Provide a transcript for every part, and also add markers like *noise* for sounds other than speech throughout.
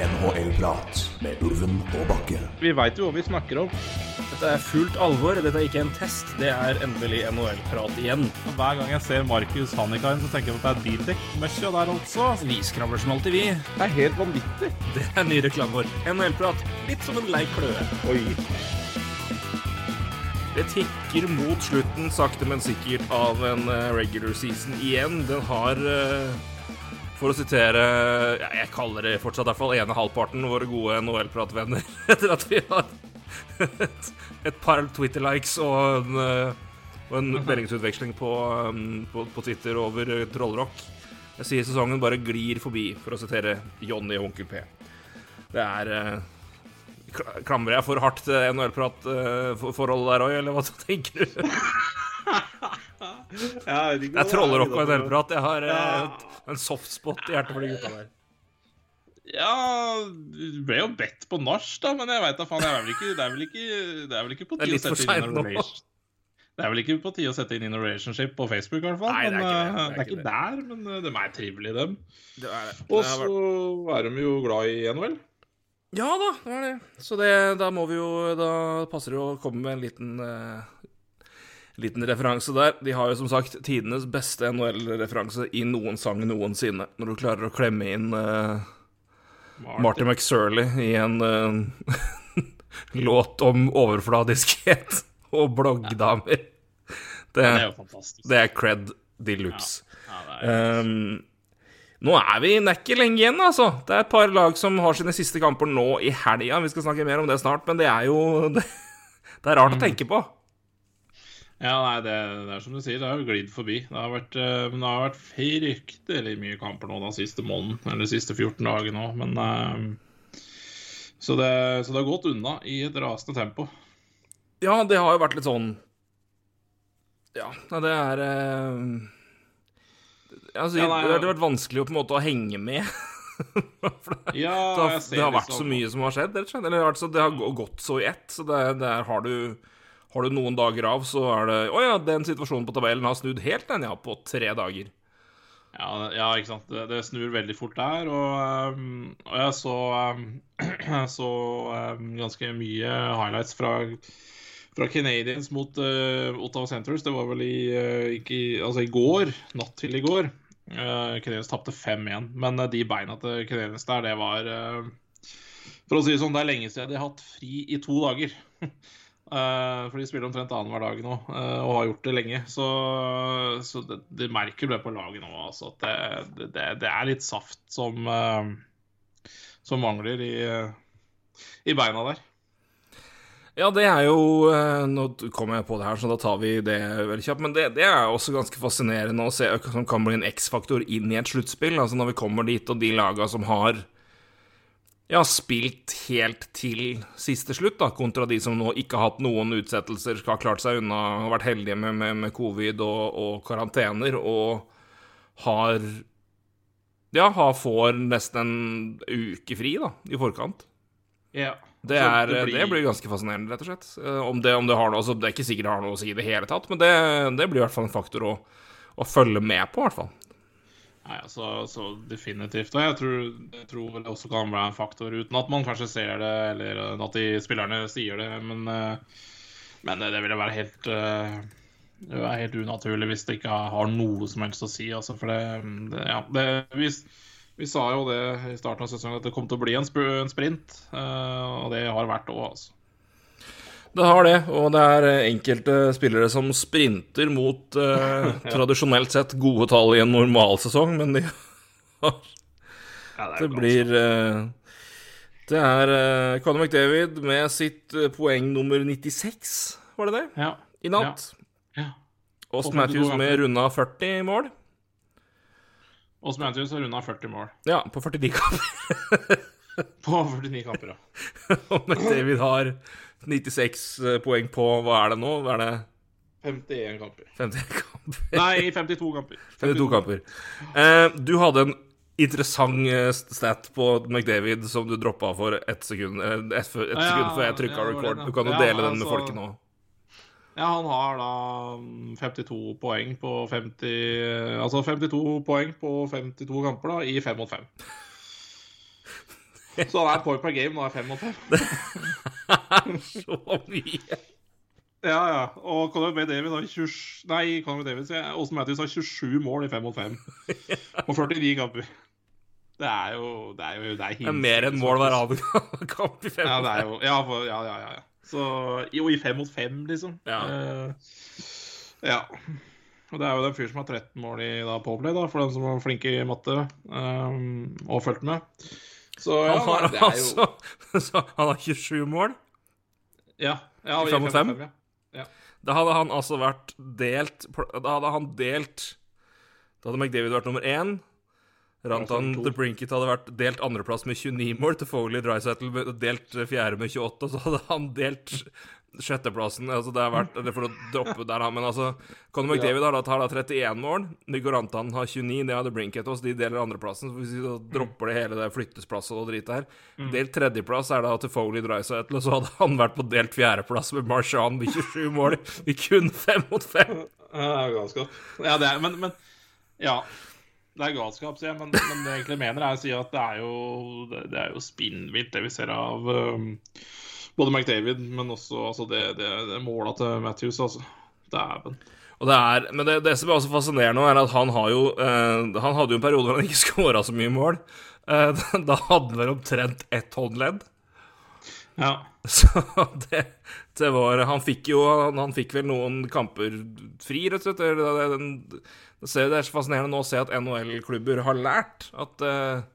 NHL-prat med Ulven og Bakke. Vi veit jo hva vi snakker om. Dette er fullt alvor. Dette er ikke en test. Det er endelig NHL-prat igjen. Og Hver gang jeg ser Markus Hannikain, så tenker jeg at det er bildekk-møkkja der altså. Vi skravler som alltid, vi. Det er helt vanvittig. Det er ny reklame vår. NHL-prat. Litt som en lei kløe. Oi. Det tikker mot slutten, sakte, men sikkert, av en eh, regular season igjen. Den har eh, for å sitere ja, Jeg kaller det fortsatt i hvert fall ene halvparten våre gode NHL-pratvenner. *laughs* Etter at vi har et, et par Twitter-likes og en, eh, og en meldingsutveksling på, um, på, på Twitter over eh, Trollrock. Jeg sier sesongen bare glir forbi, for å sitere Johnny og Onkel P. Det er eh, Klamrer jeg for hardt til NHL-prat-forholdet der òg, eller hva *laughs* tenker du? *laughs* Det er Trollrock og NHL-prat. Jeg har eh, en softspot i hjertet for de gutta der. Ja, du ble jo bedt på nach, da, men jeg veit da faen. jeg er vel ikke, det, er vel ikke, det er vel ikke på tide å sette inn innovation. Det er vel ikke på tide å sette inn innovationship på Facebook, i hvert fall. Nei, det er men, ikke det. eh, Det er det er ikke det. der, men eh, de er trivelige, dem. Det det Og så vært- er de jo glad i NHL. Ja da, det er det. Så det, da må vi jo Da passer det jo å komme med en liten eh, Liten referanse der. De har jo som sagt tidenes beste NHL-referanse i noen sang noensinne. Når du klarer å klemme inn uh, Martin. Martin McSurley i en uh, *laughs* låt om overfladiskhet *laughs* og bloggdamer. Det, Det er jo fantastisk. det er cred de luxe. Ja, er, Um, nå er vi ikke lenge igjen, altså. Det er et par lag som har sine siste kamper nå i helga. Vi skal snakke mer om det snart, men det er jo Det, *laughs* det er rart å tenke på. Ja, nei, det, det er som du sier, det har jo glidd forbi. Det har vært, eh, men det har vært fryktelig mye kamper nå den siste måneden, eller de siste 14 dagene òg, men eh, så det, så det har gått unna i et rasende tempo. Ja, det har jo vært litt sånn Ja, det er eh, Altså, Ja, nei, det har vært vanskelig å på en måte å henge med. *laughs* For det, Ja, det, har, det har vært så mye som har skjedd, rett og slett. Eller altså, det har gått så i ett. Så det, det er, har, du, har du noen dager av, så er det Å ja, den situasjonen på tabellen har snudd helt, den, ja, på tre dager. Ja, ja, ikke sant. Det, det snur veldig fort der. Og, um, og jeg så, um, *clears throat* så um, ganske mye highlights fra, fra Canadiens mot uh, Ottawa Centres. Det var vel i, uh, altså i går, natt til i går. Uh, Canadiens tapte 5-1. Men de beina til Canadiens der, det var For å si det sånn, det er lenge siden de har hatt fri i to dager. *laughs* Eh, for de spiller omtrent annenhver dag nå, eh, og har gjort det lenge. Så, så det, det merker det på laget nå, altså. At det, det, det er litt saft som, eh, som mangler i, i beina der. Ja, det er jo Nå kommer jeg på det her, så da tar vi det veldig kjapt. Men det, det er også ganske fascinerende å se som kan bli en X-faktor inn i et sluttspill. Altså når vi kommer dit, og de laga som har ja, spilt helt til siste slutt, da, kontra de som nå ikke har hatt noen utsettelser, har klart seg unna, har vært heldige med, med, med covid og, og karantener, og har Ja, har, får nesten en uke fri, da, i forkant. Ja. Det, er, det det, blir- blir... ganske fascinerende, rett og slett. Eh, Om det, om det har noe altså, Det er ikke sikkert det har noe å si i det hele tatt, men det, det blir i hvert fall en faktor å, å følge med på, i hvert fall. Nei, altså, så definitivt. Og jeg tror, jeg tror det også kan være en faktor, uten at man kanskje ser det, eller at de spillerne sier det. Men, eh, men det ville være helt eh, Det er helt unaturlig hvis det ikke har noe som helst å si. Altså, for det, det Ja, det, vi, vi sa jo det i starten av sesongen at det kom til å bli en, sp en sprint, eh, og det har vært òg, altså. Det har det, og det er eh, enkelte spillere som sprinter mot eh, *laughs* tradisjonelt sett gode tall i en normalsesong, men de *laughs* har Ja, Det blir eh, Det er uh, Conor McDavid med sitt eh, poeng nummer 96, var det det? Ja. I natt. ja. ja. 52 Matthews med runda 40 mål. Og Matthews har runda 40 mål Ja, på 49 kamper. *laughs* på 49 kamper. Ja. Og McDavid har 96 poeng på Hva er det nå? Hva er det 51 kamper. 51 kamper? *laughs* Nei, 52 kamper. 52 kamper. Eh, du hadde en interessant eh, stat på McDavid som du droppa for ett sekund, et, et sekund Ja, sekund før jeg trykka ja, record. Du kan jo Ja, dele den med altså- folket nå. Ja, han har da mm, 52 poeng på 50 Altså 52 poeng på 52 kamper da, i 5 mot 5. *laughs* Så han er point per game, nå er 5 mot *laughs* Så mye. Ja, ja. Og Conor McDavid har 20... Nei, Conor jeg. Austin Matthews har 27 mål i 5 mot 5. På 49 kamper. Det er jo Det er jo det er, Det er mer enn mål hver annen kamp i 5 Ja, mot det er jo Ja, for, ja, ja, ja. ja. Så Jo, i 5 mot 5, liksom. Ja. Uh, ja. Og det er jo den fyren som har 13 mål i da, Powerplay, da, for den som var flink i matte um, og fulgte med. Så ja, Han har det er jo altså *laughs* så Han har 27 mål. Ja. ja I fem mot fem? ja. Da hadde han altså vært delt Da hadde han delt Da hadde McDavid vært nummer én. Rantan The Brinket hadde vært delt andreplass med 29 mål. Til Foley Drysettle delt fjerde med 28. Og så hadde han delt sjetteplassen. Altså det har vært det er for å droppe der. Men altså Conor McDavid har da, tar da 31 mål. Nico Rantan har 29. Det hadde Brinket også. De deler andreplassen. Så hvis vi da dropper det hele det flyttesplasset og dritet her Delt tredjeplass er da til Foley Drysettle, og så hadde han vært på delt fjerdeplass med Marchand med 27 mål i kun fem mot fem. Ja, det er ganske godt. Ja, det er, men, men Ja. Det er galskap, sier jeg, men, men det jeg egentlig mener, er å si at det er jo, det, er jo spinnvilt, det vi ser av um, både McDavid, men også altså det, det, det måla til Matthews, altså. Dæven. Og det er, men det, det som er også fascinerende, er at han har jo eh, Han hadde jo en periode hvor han ikke *laughs* skåra så mye mål. Eh, *laughs* da hadde han vel omtrent ett håndledd. Ja. *laughs* Så det, det var Han fikk jo han, han fikk vel noen kamper fri, rett og slett. Det, det, det, er så fascinerende nå å se at NHL-klubber har lært at eh,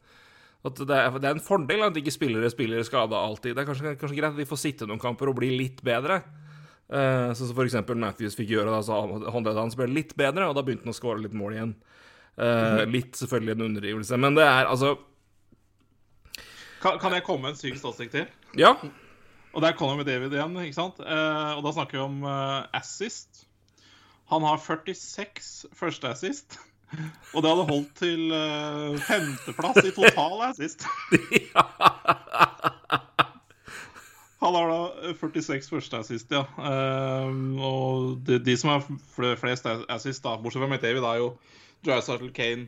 at det er, en fordel at ikke spillere spiller skada alltid. Det er kanskje, kanskje greit at de får sitte noen kamper og bli litt bedre. Eh, Sånn som for eksempel Matthews fikk gjøre. Da, så håndleddet hans ble litt bedre, og da begynte han å skåre litt mål igjen. Eh, litt selvfølgelig en underdrivelse, men det er altså Kan, kan jeg komme med en syk statistikk til? Ja. Og det er Conor med David igjen, ikke sant? Og da snakker vi om assist. Han har 46 første assist. Og det hadde holdt til uh, femteplass i total assist. *laughs* Han har da eh, 46 første assist, ja. Uh, og de, de som har fl- flest assist, da, bortsett fra McDavid, er jo Drysartle Kane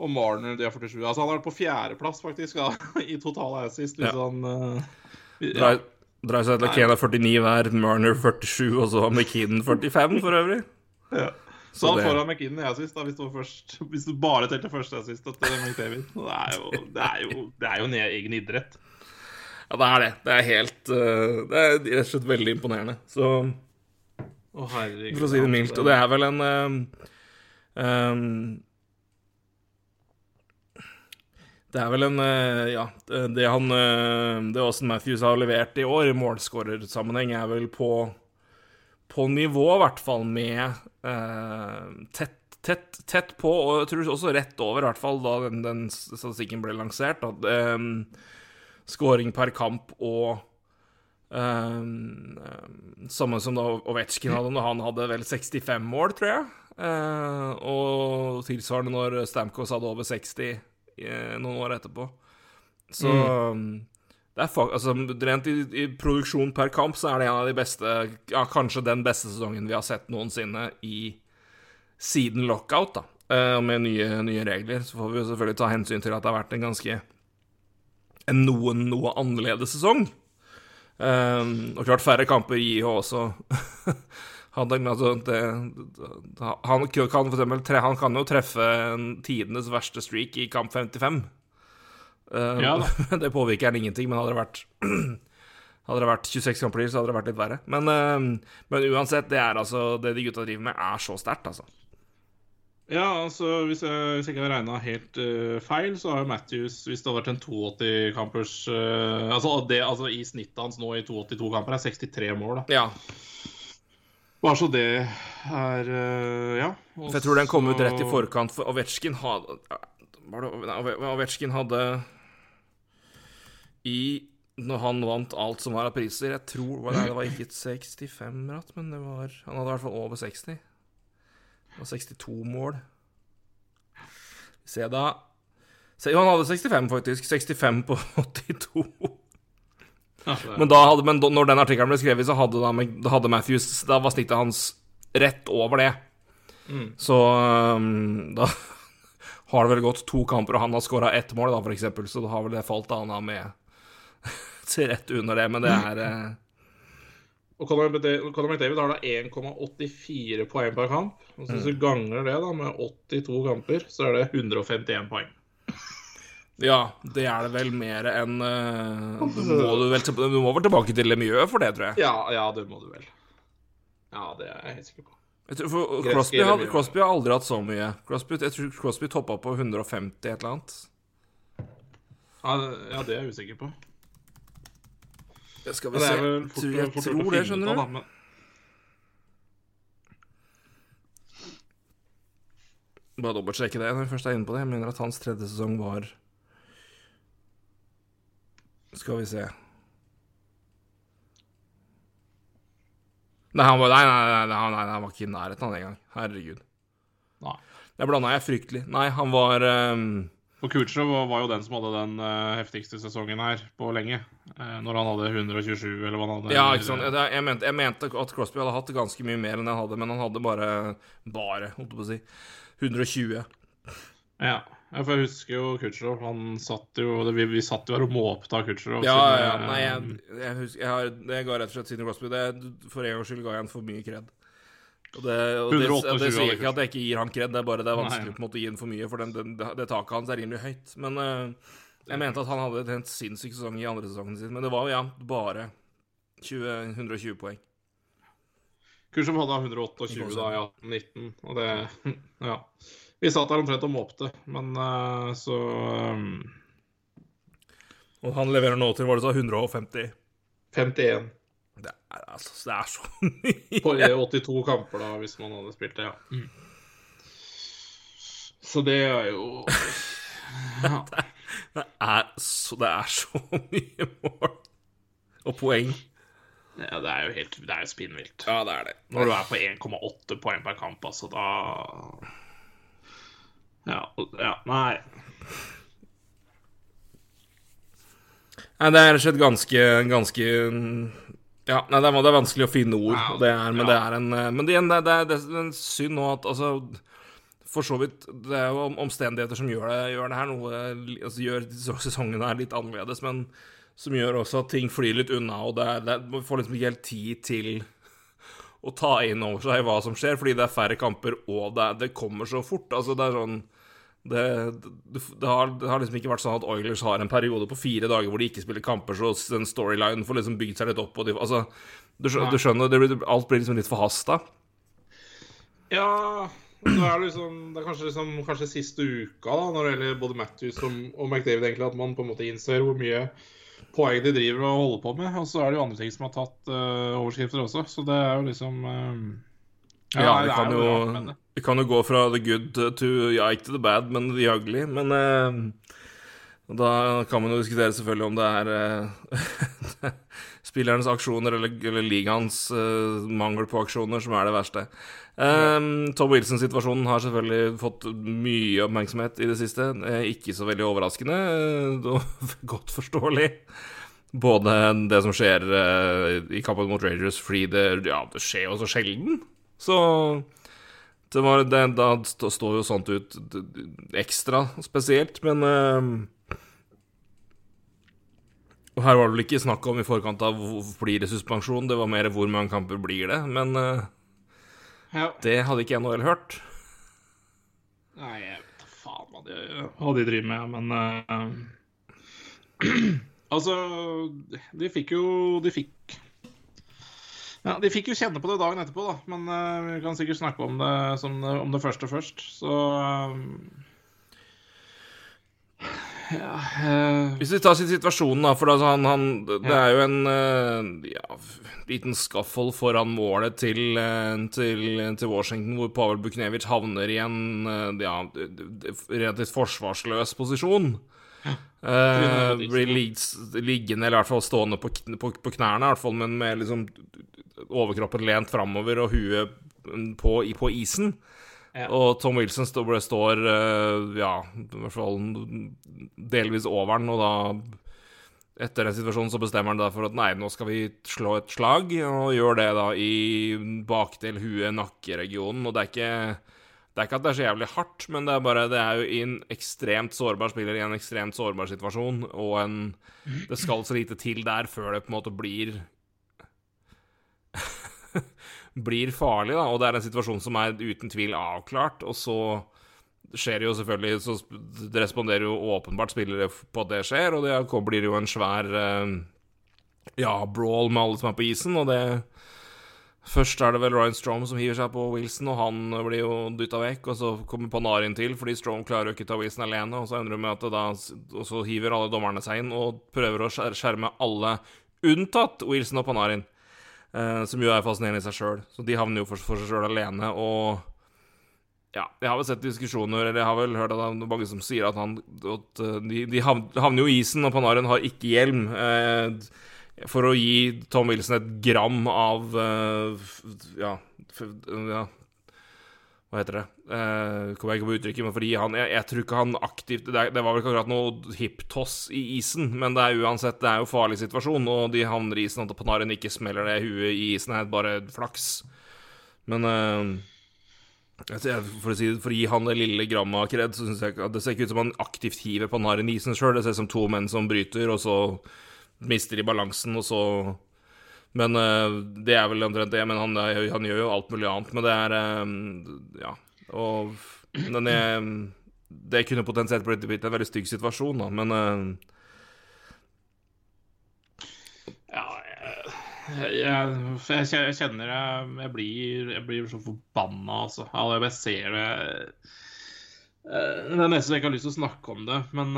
og Marner. De har 47. Altså han har vært på fjerdeplass, faktisk, da, *laughs* i total assist. Hvis Ja. han uh, ja. Dreier dreier seg til at Kane er 49 hver, Marner 47, og så har McKinnon 45 for øvrig. *laughs* Ja. Så han det- foran McKinnon jeg sist, da, hvis du, var først, hvis du bare telte første jeg til McDavid. Det er jo, det er jo, det er jo en egen idrett. Ja, det er det. Det er helt eh, Det er rett og slett veldig imponerende. Så Å, herregud. For å si det mildt. Og det er vel en ehm, Det er vel en eh, Ja, det han eh, Det Austin Matthews har levert i år i målskårersammenheng, er vel på på nivå, i hvert fall, med eh, tett, tett, tett på, og jeg tror også rett over, i hvert fall, da den, den statistikken ble lansert. At, ehm, scoring per kamp og ehm, Samme som da Ovetsjkin hadde når han hadde vel 65 mål, tror jeg. Eh, og tilsvarende når Stamkos hadde over 60 eh, noen år etterpå. Så mm. det er fak altså, Rent i, i produksjon per kamp så er det en av de beste Ja, kanskje den beste sesongen vi har sett noensinne i siden lockout, da. Eh, Og med nye, nye regler. Så får vi jo selvfølgelig ta hensyn til at det har vært en ganske en noen noe annerledes sesong. Eh, og klart, færre kamper gir jo også *laughs* han, altså, det, han, kan eksempel, tre, han kan jo treffe en tidenes verste streak i kamp 55. Uh, Ja *laughs* det påvirker han ingenting, men hadde det vært *clears throat* Hadde det vært 26 kamper til, så hadde det vært litt verre. Men, uh, men uansett, det er altså Det de gutta driver med, er så sterkt, altså. Ja, altså hvis jeg, hvis jeg ikke har regna helt uh, feil, så har jo Matthews Hvis det hadde vært en 82-kampers altså, det- altså i snittet hans nå i 82 kamper er 63 mål, da. Ja. Bare så det er eh, Ja. Også, For jeg tror den kom ut rett i forkant, for Ovetsjkin hadde Ovetsjkin hadde I Når han vant alt som var av priser Jeg tror nei, det, det var ikke et 65-ratt, men det var Han hadde i hvert fall over 60. Det var 62 mål. Se da Se, han hadde 65, faktisk. 65 på *laughs* 82. Ja, Men, da hadde, men når den artikkelen ble skrevet, så hadde, da, da hadde Matthews Da var snittet hans rett over det. Mm. Så um, da *laughs* har det vel gått to kamper, og han har skåra ett mål, da, for eksempel, så da har vel det falt han av med *laughs* rett under det, men det er eh, Og Conor McDavid har da 1,84 poeng per kamp. Og så Hvis du ganger det da med 82 kamper, så er det 151 poeng. Ja, det er det vel mer enn uh, du, må du, vel, du må vel tilbake til Lemieux for det, tror jeg. Ja, ja, det må du vel. Ja, det er jeg helt sikker på. jeg tror, for Crosby, har, Crosby har aldri hatt så mye. Crosby, jeg tror Crosby toppa på 150 et eller annet. Ja, det- ja, det er jeg usikker på. Det skal vi se. fort, Tror- Jeg tror det, skjønner du. Bare dobbeltsjekke det når vi først er inne på det. Jeg mener at hans tredje sesong var Skal vi se Nei, han var, nei, nei, nei, nei, nei, han var ikke i nærheten av det engang. Herregud. Nei. Det blanda jeg fryktelig. Nei, han var um... Og Kutsjov var jo den som hadde den eh, heftigste sesongen her på lenge. eh, når han hadde 127, eller hva han hadde. Ja, ikke sant. Jeg, jeg, mente, jeg mente at Crosby hadde hatt ganske mye mer enn jeg hadde, men han hadde bare Bare, holdt jeg på å si 120. Ja, ja, for jeg husker jo Kutcherov. Han satt jo Vi, vi satt jo her og måpte av Kutcherov. Ja, siden, ja, eh, nei, jeg, jeg husker Jeg, har, jeg ga rett og slett Sidney Crosby det, For en gangs skyld ga jeg han for mye kred. Og det, og det, 128 det sier ikke at jeg ikke gir han kred, det er bare det er vanskelig Nei. måte å gi han for mye, for den, den, det taket hans er rimelig høyt. Men uh, jeg mente at han hadde en helt sinnssyk sesong i andre sesongen sin. Men det var jo, ja, bare 20, 120 poeng. Kutsjov hadde 128 da i 1819, og det *laughs* Ja. Vi satt der omtrent og måpte, men uh, så um, Og han leverer nå til, var det sa, 150? 51 Det er, altså, det er så mye. på 82 kamper, da, hvis man hadde spilt det, ja. Så det er jo *laughs* ja. Det er så, det er så mye mål. Og poeng. ja, det er jo helt Det er jo spinnvilt. Ja, det er det. Når du er på 1,8 poeng per kamp, altså, da Ja, ja nei. Nei, det er rett og slett ganske, ganske Ja, nei, det er, det vanskelig å finne ord, ja, det er, men Ja. det er en eh, Men det, igjen, det, det, det er en synd nå at altså For så vidt Det er jo omstendigheter som gjør det, gjør det her noe altså, Gjør sesongen her litt annerledes, men som gjør også at ting flyr litt unna, og det, er, det man får liksom ikke helt tid til å ta inn over seg hva som skjer, fordi det er færre kamper, og det, det kommer så fort. Altså, det er sånn det, det, det, har, det har liksom ikke vært sånn at Oilers har en periode på fire dager hvor de ikke spiller kamper, så den storylinen får liksom bygd seg litt opp. De, altså, du, du skjønner det blir, alt blir liksom litt forhasta. Ja nå er det, liksom, det er kanskje, liksom, kanskje siste uka da, når det gjelder både Matthews og, og McDavid, egentlig, at man på en måte innser hvor mye poeng de driver og holder på med. Og så er det jo andre ting som har tatt uh, overskrifter også, så det er jo liksom uh, Ja, vi, er kan jo, rart, vi kan jo gå fra the good to ja, ikke to the bad, men the ugly. Men uh, da kan man jo diskutere selvfølgelig om det er *laughs* spillernes aksjoner eller, eller ligaens uh, mangel på aksjoner som er det verste. Um, Tom Wilson-situasjonen har selvfølgelig fått mye oppmerksomhet i det siste. Eh, ikke så veldig overraskende, eh, og *laughs* godt forståelig. Både det som skjer uh, i kampen mot Rangers, fordi det, ja, det skjer jo så sjelden. Så det var, det, da står jo sånt ut ekstra spesielt, men eh, Og her var det vel ikke snakk om i forkant av hvor blir det suspensjon, det var mer hvor mange kamper blir det, men uh, ja. det hadde ikke NHL hørt. Nei, jeg vet da faen hva de, hva de driver med, men uh, *clears throat* Altså, de fikk jo De fikk Ja, de fikk jo kjenne på det dagen etterpå, da. Men uh, vi kan sikkert snakke om det, som om det første først. Så eh, Ja uh... Hvis vi tar situasjonen, da, for altså han, han, det er jo en uh, ja, liten skaffold foran målet til, uh, til, til Washington, hvor Pavel Buknevic havner i en ja, relativt forsvarsløs posisjon. Eh, blir lig- liggende, eller i hvert fall stående på, på, på knærne, i hvert fall, men med liksom overkroppen lent framover og huet på, på isen. Og Tom Wilson står, står eh, ja, i hvert fall delvis over den, og da etter den situasjonen så bestemmer han for at nei, nå skal vi slå et slag, og gjør det da i bakdel, hue, nakkeregionen. Og det er ikke, Det er ikke at det er så jævlig hardt, men det er bare Det er jo i en ekstremt sårbar spiller i en ekstremt sårbar situasjon, og en Det skal så lite til der før det på en måte blir Blir farlig, da. Og det er en situasjon som er uten tvil avklart, og så skjer jo selvfølgelig Så det responderer jo åpenbart spillere på at det skjer, og det blir jo en svær eh, ja, brawl med alle som er på isen, og det Først er det vel Ryan Strom som hiver seg på Wilson, og han blir jo dytta vekk. Og så kommer Panarin til, fordi Strom klarer jo ikke ta Wilson alene. Og så ender det med at det da Og så hiver alle dommerne seg inn og prøver å skjerme alle, unntatt Wilson og Panarin. Eh, som jo er fascinerende i seg sjøl. Så de havner jo for, for seg sjøl alene. Og ja, jeg har vel sett diskusjoner, eller jeg har vel hørt at det er mange som sier at han at eh, de, de havner jo i isen, og Panarin har ikke hjelm. Uh, for å gi Tom Wilson et gram av uh, ja, ja, Hva heter det? Uh, kommer jeg ikke på uttrykket, men fordi han Jeg, jeg tror ikke han aktivt det, det, var vel ikke akkurat noe hip-toss i isen, men det er uansett Det er jo farlig situasjon, og de havner i isen at Panarin ikke smeller det huet i isen, er bare flaks. Men uh, for å, si, for å, gi han det lille grammet av kred, så syns jeg at det ser ikke ut som han aktivt hiver Panarin i isen sjøl. Det ser ut som to menn som bryter, og så mister de balansen, og så Men uh, det er vel omtrent det. Men han, han, gjør jo alt mulig annet. Men det er uh, Ja. Og den er, Det kunne potensielt blitt, en veldig stygg situasjon, da, men uh, Ja, jeg, jeg, jeg, kjenner jeg, jeg blir, jeg blir så forbanna, altså. Jeg ser det Det er nesten jeg ikke har lyst til å snakke om det, men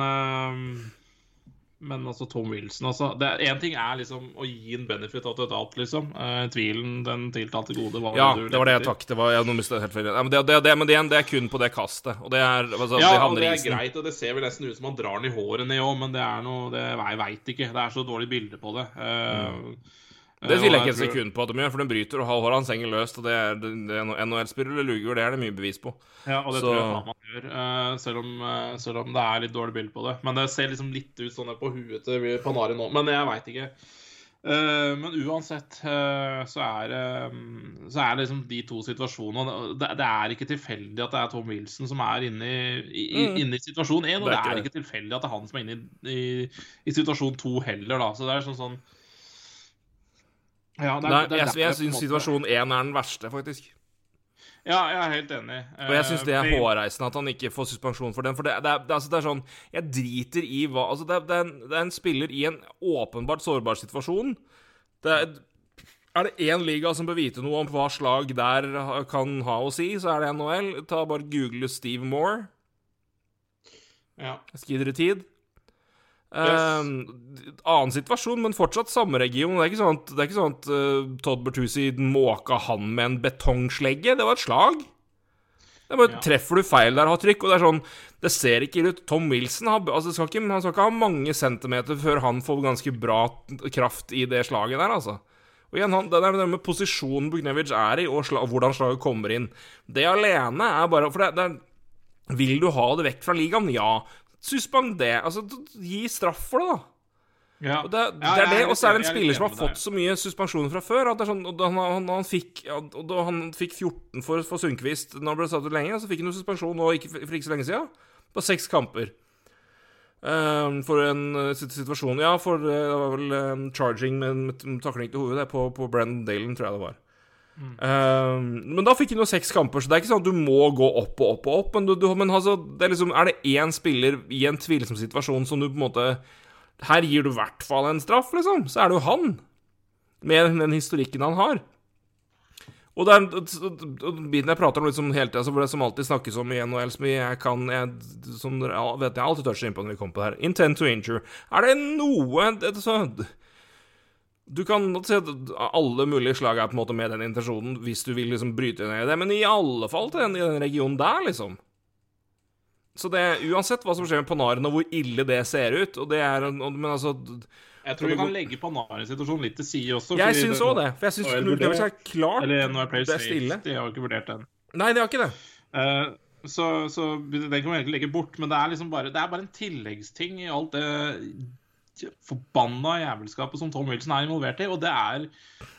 men altså Tom Wilson altså. Én ting er liksom å gi en benefit av doubt, liksom. Uh, tvilen den tiltalte gode. var ja, det var det jeg takket. Det var, jeg, helt. Ja, men, det, det, det, men det, det, er kun på det kastet. Og det er altså, Ja, og det er greit, og det ser vel nesten ut som han drar den i håret ned òg, men det er noe det, Jeg veit ikke. Det er så dårlig bilde på det. Uh, mm. Det tviler jeg ikke et sekund på at de gjør, for den bryter og har hans henger løst. Og det er, er NHL-spillere luger, det er det mye bevis på. Ja, og det så... tror jeg man gjør, uh, selv, om, uh, selv, om, det er litt dårlig bilde på det. Men det ser liksom litt ut sånn på huet til Panari nå. Men jeg veit ikke. Men uansett så er, så er det liksom de to situasjonene det, er ikke tilfeldig at det er Tom Wilson som er inne i, i, mm. inne i situasjon én, og det er, ikke tilfeldig at det er han som er inne i, i situasjon to heller, da. Så det er sånn sånn ja, det er, Nei, det er jeg, jeg syns situasjon én er den verste, faktisk. Ja, jeg er helt enig. Og jeg syns det er eh, hårreisende at han ikke får suspensjon for den. For det, det, er, altså, det er, sånn Jeg driter i hva Altså, det, er, en, det er en spiller i en åpenbart sårbar situasjon. Det er, er det én liga som bør vite noe om hva slag der kan ha å si, så er det NHL. Ta bare Google Steve Moore. Ja. Jeg skal gi dere tid. Uh, annen situasjon, men fortsatt samme region. Det er ikke sånn at, det er ikke sånn at uh, Todd Bertuzzi måka han med en betongslegge. Det var et slag. Det bare, ja. Treffer du feil der, har trykk. Og det er sånn Det ser ikke ut Tom Wilson har, altså, skal ikke, han skal ikke ha mange centimeter før han får ganske bra kraft i det slaget der, altså. Og igjen, han, Det der med posisjonen Buknevic er i, og, slag, hvordan slaget kommer inn Det alene er bare For det, det er vil du ha det vekk fra ligaen? Ja. Suspender Altså, gi straff for det, da. Ja. Og det, det er det, og så er det en spiller som har fått så mye suspensjoner fra før. At det er sånn, han, han, han, fikk, da han fikk 14 for, for Sundquist når han ble satt ut lenge, så fikk han jo suspensjon nå ikke, for ikke så lenge siden. På seks kamper. Um, for en uh, situasjon Ja, for uh, det var vel um, charging med, med, med takling til hodet på, på Brendan Dalen, tror jeg det var. Uh, men da fikk han jo seks kamper, så det er ikke sånn at du må gå opp og opp og opp. Men, du, du, men altså, det er, liksom, er det én spiller i en tvilsom situasjon som du på en måte Her gir du i hvert fall en straff, liksom. Så er det jo han. Med den historikken han har. Og det er biten jeg prater om liksom hele tida, det som alltid snakkes om i NHL, som jeg kan jeg, som vet jeg alltid toucher innpå når vi kommer på det her. Intent to injure. Er det noe det, så, du kan se alle mulige slag er på en måte med den intensjonen, hvis du vil liksom bryte ned i det, men i alle fall til den, i den regionen der, liksom. Så det Uansett hva som skjer med Panaren, og hvor ille det ser ut og det er, Men altså Jeg tror vi kan legge Panaren-situasjonen litt til side også. Jeg syns òg det. For jeg syns det er klart Eller best ille. De har ikke vurdert den. Nei, de har ikke det. Uh, så, så, den kan vi egentlig legge bort. Men det er liksom bare, det er bare en tilleggsting i alt det forbanna jævelskapet som Tom Wilson er involvert i. Og det er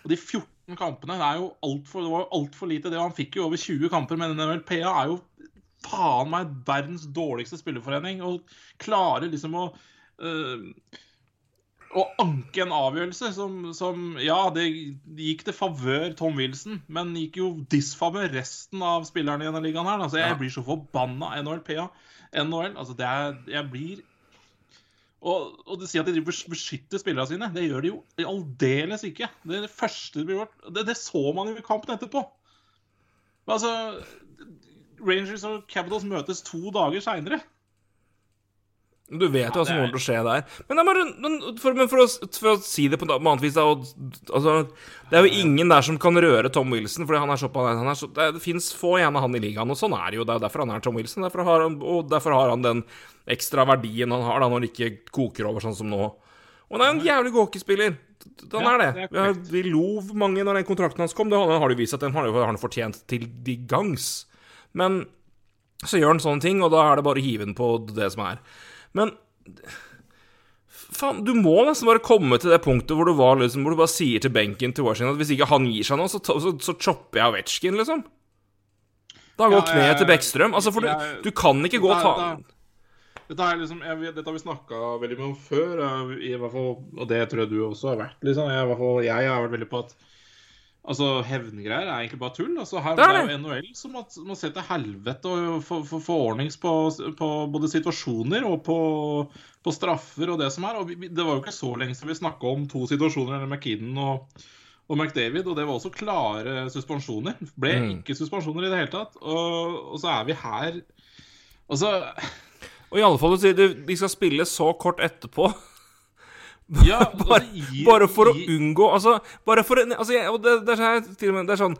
og de 14 kampene det er jo alt for, det var jo altfor lite. Det Han fikk jo over 20 kamper, men NLPA er jo faen meg verdens dårligste spillerforening og klarer liksom å uh, å anke en avgjørelse som, som Ja, det gikk til favør Tom Wilson, men gikk jo disfavør resten av spillerne i denne ligaen her. Altså, jeg Ja. blir så forbanna NHLPA. NHL, altså det er Jeg blir og, og du sier at de beskytter spillerne sine. Det gjør de jo aldeles ikke. Det, er det første de blir gjort det, det så man jo i kampen etterpå. Men altså Rangers og Capitals møtes to dager seinere. Du vet jo hva som er- kommer til å skje der. Men, det men, for, men for, å, for å si det på et annet vis da, og, altså, Det er jo ingen der som kan røre Tom Wilson, fordi han er såpass han er så, Det, det fins få igjen av han i ligaen, og sånn er det jo. Det er derfor han er Tom Wilson. Derfor har han, og derfor har han den ekstra verdien han har da når han ikke koker over sånn som nå. Og han er jo en jævlig hockeyspiller. Han er det. Vi, har, vi lov mange når den kontrakten hans kom. Det har, har jo vist at den har, har han fortjent til de gangs. Men så gjør han sånne ting, og da er det bare å hive den på det som er. Men faen, du må nesten bare komme til det punktet hvor du, var, liksom, hvor du bare sier til benken til Washington at hvis ikke han gir seg nå, så, så, så chopper jeg Ovetsjkin, liksom. Da går Ja, kneet til Bekkstrøm. Altså, for du, jeg- du kan ikke gå og ta Dette, er liksom, jeg, dette har vi snakka veldig mye om før, jeg, i hvert fall, og det tror jeg du også har vært. Liksom. Jeg, i hvert fall, jeg har vært veldig på at altså, hevngreier er egentlig bare tull. Altså, her Det er det jo NHL som må, må se til helvete og få- ordnings på, på både situasjoner og på, på straffer og det som er. Og vi, det var jo ikke så lenge siden vi snakka om to situasjoner, eller McKinnon og og McDavid, og det var også klare suspensjoner. Ble Mm. ikke suspensjoner i det hele tatt. Og, og så er vi her Altså Og i alle fall, du sier de skal spille så kort etterpå. *laughs* Ja, Bare, gir, bare for å unngå Altså, bare for altså, jeg, og det, det, er til og med, det er sånn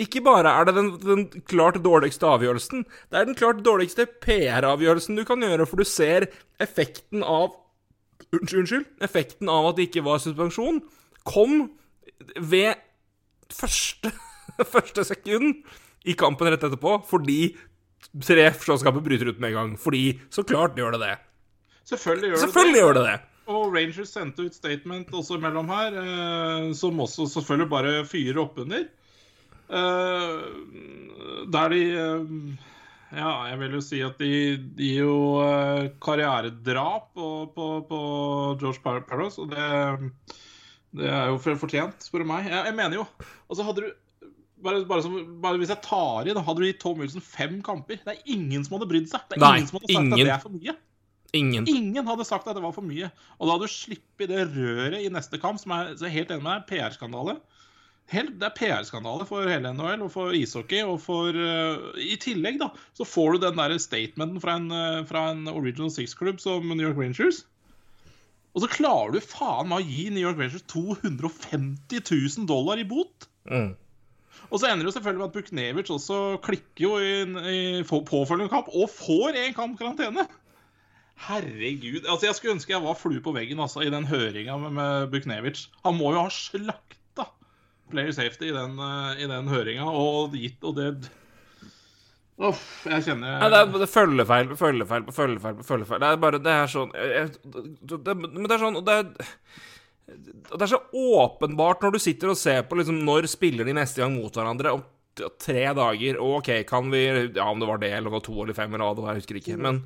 Ikke bare er det den, den klart dårligste avgjørelsen, det er den klart dårligste PR-avgjørelsen du kan gjøre, for du ser effekten av Unnskyld. Effekten av at det ikke var suspensjon, kom ved første, *laughs* første sekund i kampen rett etterpå, fordi tre slåsskamper bryter ut med en gang. Fordi så klart gjør det det. Selvfølgelig gjør Selvfølgelig det gjør det det. Og Rangers sendte ut statement også mellom her, eh, som også selvfølgelig bare fyrer oppunder. Eh, der de eh, Ja, jeg vil jo si at de, de gir jo eh, karrieredrap på, på, på George Par- og det, det er jo fortjent, spør du meg. Jeg, jeg mener jo Altså, hadde du bare, bare, som, bare hvis jeg tar i, da hadde du gitt Tom Wilson fem kamper. Det er ingen som hadde brydd seg. Det er Nei, ingen som hadde sagt ingen. at det er for mye. Ingen. Ingen hadde sagt at det var for mye. Og da hadde du sluppet det røret i neste kamp, som er så helt enig med deg, PR-skandale. Det er PR-skandale for hele NHL og for ishockey. Og for uh, I tillegg, da, så får du den der statementen fra en, uh, fra en Original Six-klubb som New York Rangers. Og så klarer du faen meg å gi New York Rangers 250 000 dollar i bot. Mm. Og så ender det jo selvfølgelig med at Buknevic også klikker jo i, i påfølgende kamp, og får én kamp karantene. Herregud. altså Jeg skulle ønske jeg var flue på veggen altså, i den høringa med, med Buknevic. Han må jo ha slakta player safety i den, uh, den høringa, og gitt og det Uff, jeg kjenner Nei, det er, følgefeil på følgefeil på følgefeil på følgefeil. Det er bare Det er sånn jeg, det, Men det er sånn det er, det er så åpenbart når du sitter og ser på liksom når spiller de neste gang mot hverandre t- tre dager. Og OK, kan vi Ja, om det var det, eller det var to eller fem, eller hva det var, jeg husker ikke. Men,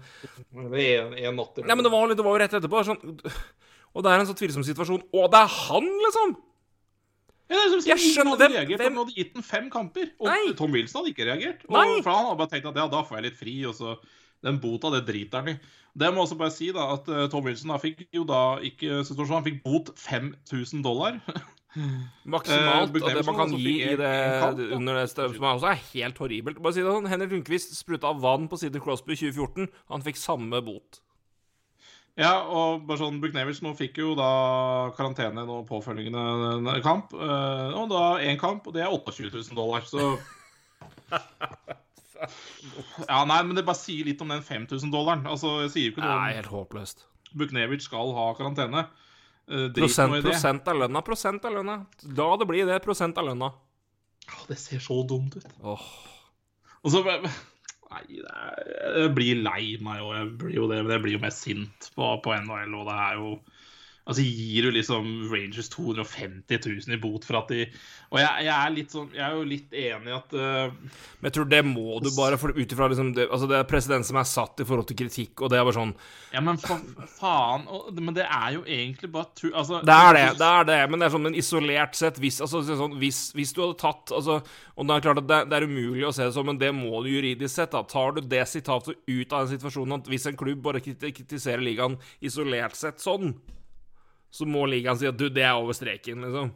Det er en, natt. nei, men det, var, det var jo rett etterpå. Sånn, og det er en så tvilsom situasjon. Og det er han, liksom! Ja, det er som Jeg skjønner- hvem- reagert, hvem- Han hadde gitt den fem kamper. Og Nei. Tom Wilson hadde ikke reagert. Og, Nei. For han hadde bare tenkt at ja, da får jeg litt fri, og så Den bota, det driter han i. Det må jeg også bare si, da, at eh, Tom Wilson da fikk jo da ikke han fikk bot 5000 dollar. *laughs* Maksimalt. Eh, og det man kan gi i det da. under det stedet, som er også er helt horribelt. Bare si det sånn, Henrik Lundqvist spruta vann på Sidney Crosby i 2014. Han fikk samme bot. Ja, og bare sånn, Buknevich nå fikk jo da karantene nå påfølgende kamp. eh, og da én kamp, og det er 28 000 dollar, så *laughs* Ja, nei, men det bare sier litt om den 5000 dollaren. Altså, jeg sier jo ikke Det noe er om helt håpløst. Buknevic skal ha karantene. Eh, Prosent, prosent av lønna, prosent av lønna. La det bli det, prosent av lønna. Ah, Det ser så dumt ut. Åh. Og så Nei, det er, jeg blir lei meg, og jeg blir jo det, men jeg blir jo mer sint på, på NHL, og det er jo Altså gir du liksom Rangers 250 000 i bot for at de Og jeg, jeg er litt sånn Jeg er jo litt enig i at uh, Men jeg tror det må du bare, for ut ifra liksom det, altså det er president som er satt i forhold til kritikk, og det er bare sånn Ja, men fa faen og, Men det er jo egentlig bare tru... Altså, Det er det, det er det, men det er sånn men isolert sett hvis, altså, sånn, hvis, hvis du hadde tatt altså, Og det er klart at det, det, er umulig å se det sånn, men det må du juridisk sett. da Tar du det sitatet ut av den situasjonen at hvis en klubb bare kritiserer ligaen isolert sett sånn så må ligaen si at du, det er over streken, liksom.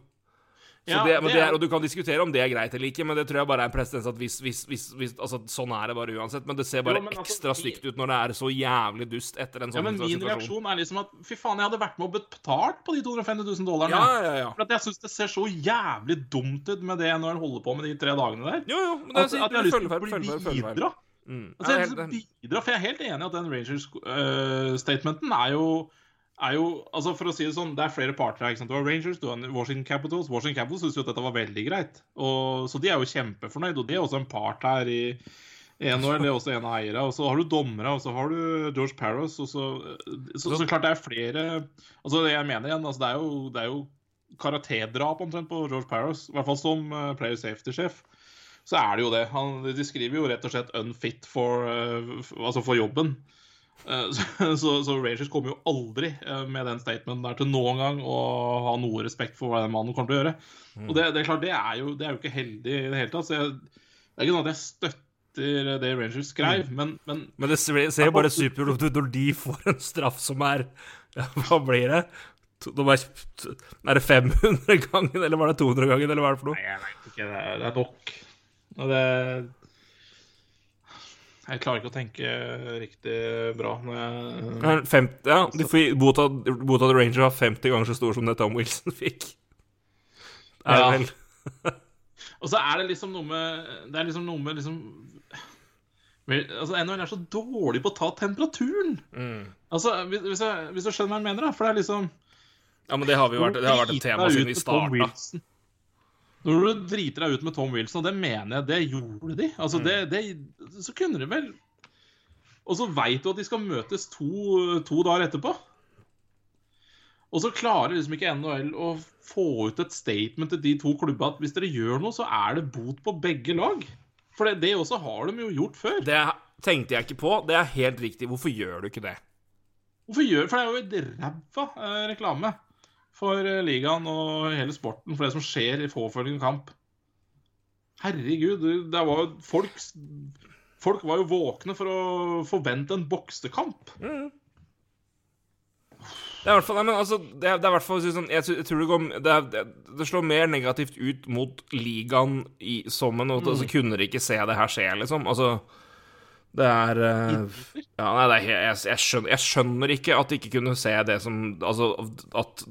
Så ja, det, det er, og Du kan diskutere om det er greit eller ikke, men det tror jeg bare er en presedens at hvis, hvis, hvis, altså, Sånn er det bare uansett. Men det ser bare jo, altså, ekstra stygt ut når det er så jævlig dust etter en sånn ja, men Min situasjon. reaksjon er liksom at fy faen, jeg hadde vært med og betalt på de 250 000 dollarene. Ja, ja, ja. For at jeg syns det ser så jævlig dumt ut med det når en holder på med de tre dagene der. Jo, jo, men det er, at, at jeg har lyst til å bli bidra. Mm. Altså, jeg, det, bidra, for jeg er helt enig i at den Rangers-statementen uh, er jo er jo altså For å si det sånn, det er flere parter her. Du har Rangers, du har Washington Capitals. Washington Capitals syns jo at dette var veldig greit. Og, så de er jo kjempefornøyd. Og de er også en part her i NHL. Det er også en av eierne. Og så har du dommere, og så har du George Paros. Og så, så, så, klart det er flere Altså det jeg mener igjen, altså det er jo, det jo karatedrap omtrent på George Paros. I hvert fall som uh, player safety-sjef. Så er det jo det. Han, de skriver jo rett og slett 'unfit for, uh, altså for jobben'. Eh, *laughs* så, så, så, Rangers kommer jo aldri eh, med den statementen der til noen gang å ha noe respekt for hva den mannen kommer til å gjøre. Mm. Og det, det, er klart, det er, jo, det er, jo, ikke heldig i det hele tatt. Så jeg, det er ikke sånn at jeg støtter det Rangers skrev, mm. men, men Men det ser jo bare supert ut når de får en straff som er ja, Hva blir det? De er, er det 500 ganger, eller var det 200 ganger, eller hva er det for noe? Nei, jeg vet ikke. Det er, det er nok. Og det jeg klarer ikke å tenke riktig bra når jeg 50, Ja, de får Bota, The Ranger var 50 ganger så stor som det Tom Wilson *laughs* fikk. Er ja. vel *laughs* Og så er det liksom noe med Det er liksom noe med liksom Altså, NHL er så dårlig på å ta temperaturen. Mm. Altså, hvis, jeg, hvis, du skjønner hva jeg mener, da. For det er liksom Ja, men det har, vært, det har vært et tema siden vi starta. Når du driter deg ut med Tom Wilson, og det mener jeg, det gjorde de. Altså, mm. det, det, så kunne de vel Og så veit du at de skal møtes to, to, dager etterpå. Og så klarer liksom ikke NHL å få ut et statement til de to klubba at hvis dere gjør noe, så er det bot på begge lag. For det, det også har de jo gjort før. Det tenkte jeg ikke på. Det er helt riktig. Hvorfor gjør du ikke det? Hvorfor gjør For det er jo et ræva eh, reklame for eh, ligaen og hele sporten for det som skjer i påfølgende kamp. Herregud, det var folk Folk var jo våkne for å forvente en boksekamp. Mm. Det er i hvert fall, nei, men altså, det er, det er hvert fall sånn, jeg, jeg, tror det, går, det, er, det, slår mer negativt ut mot ligaen i, som en. Mm. Altså, kunne de ikke se det her skje, liksom? Altså det er uh, Ja, nei, det er, jeg, jeg, skjønner, jeg, skjønner, ikke at de ikke kunne se det som Altså at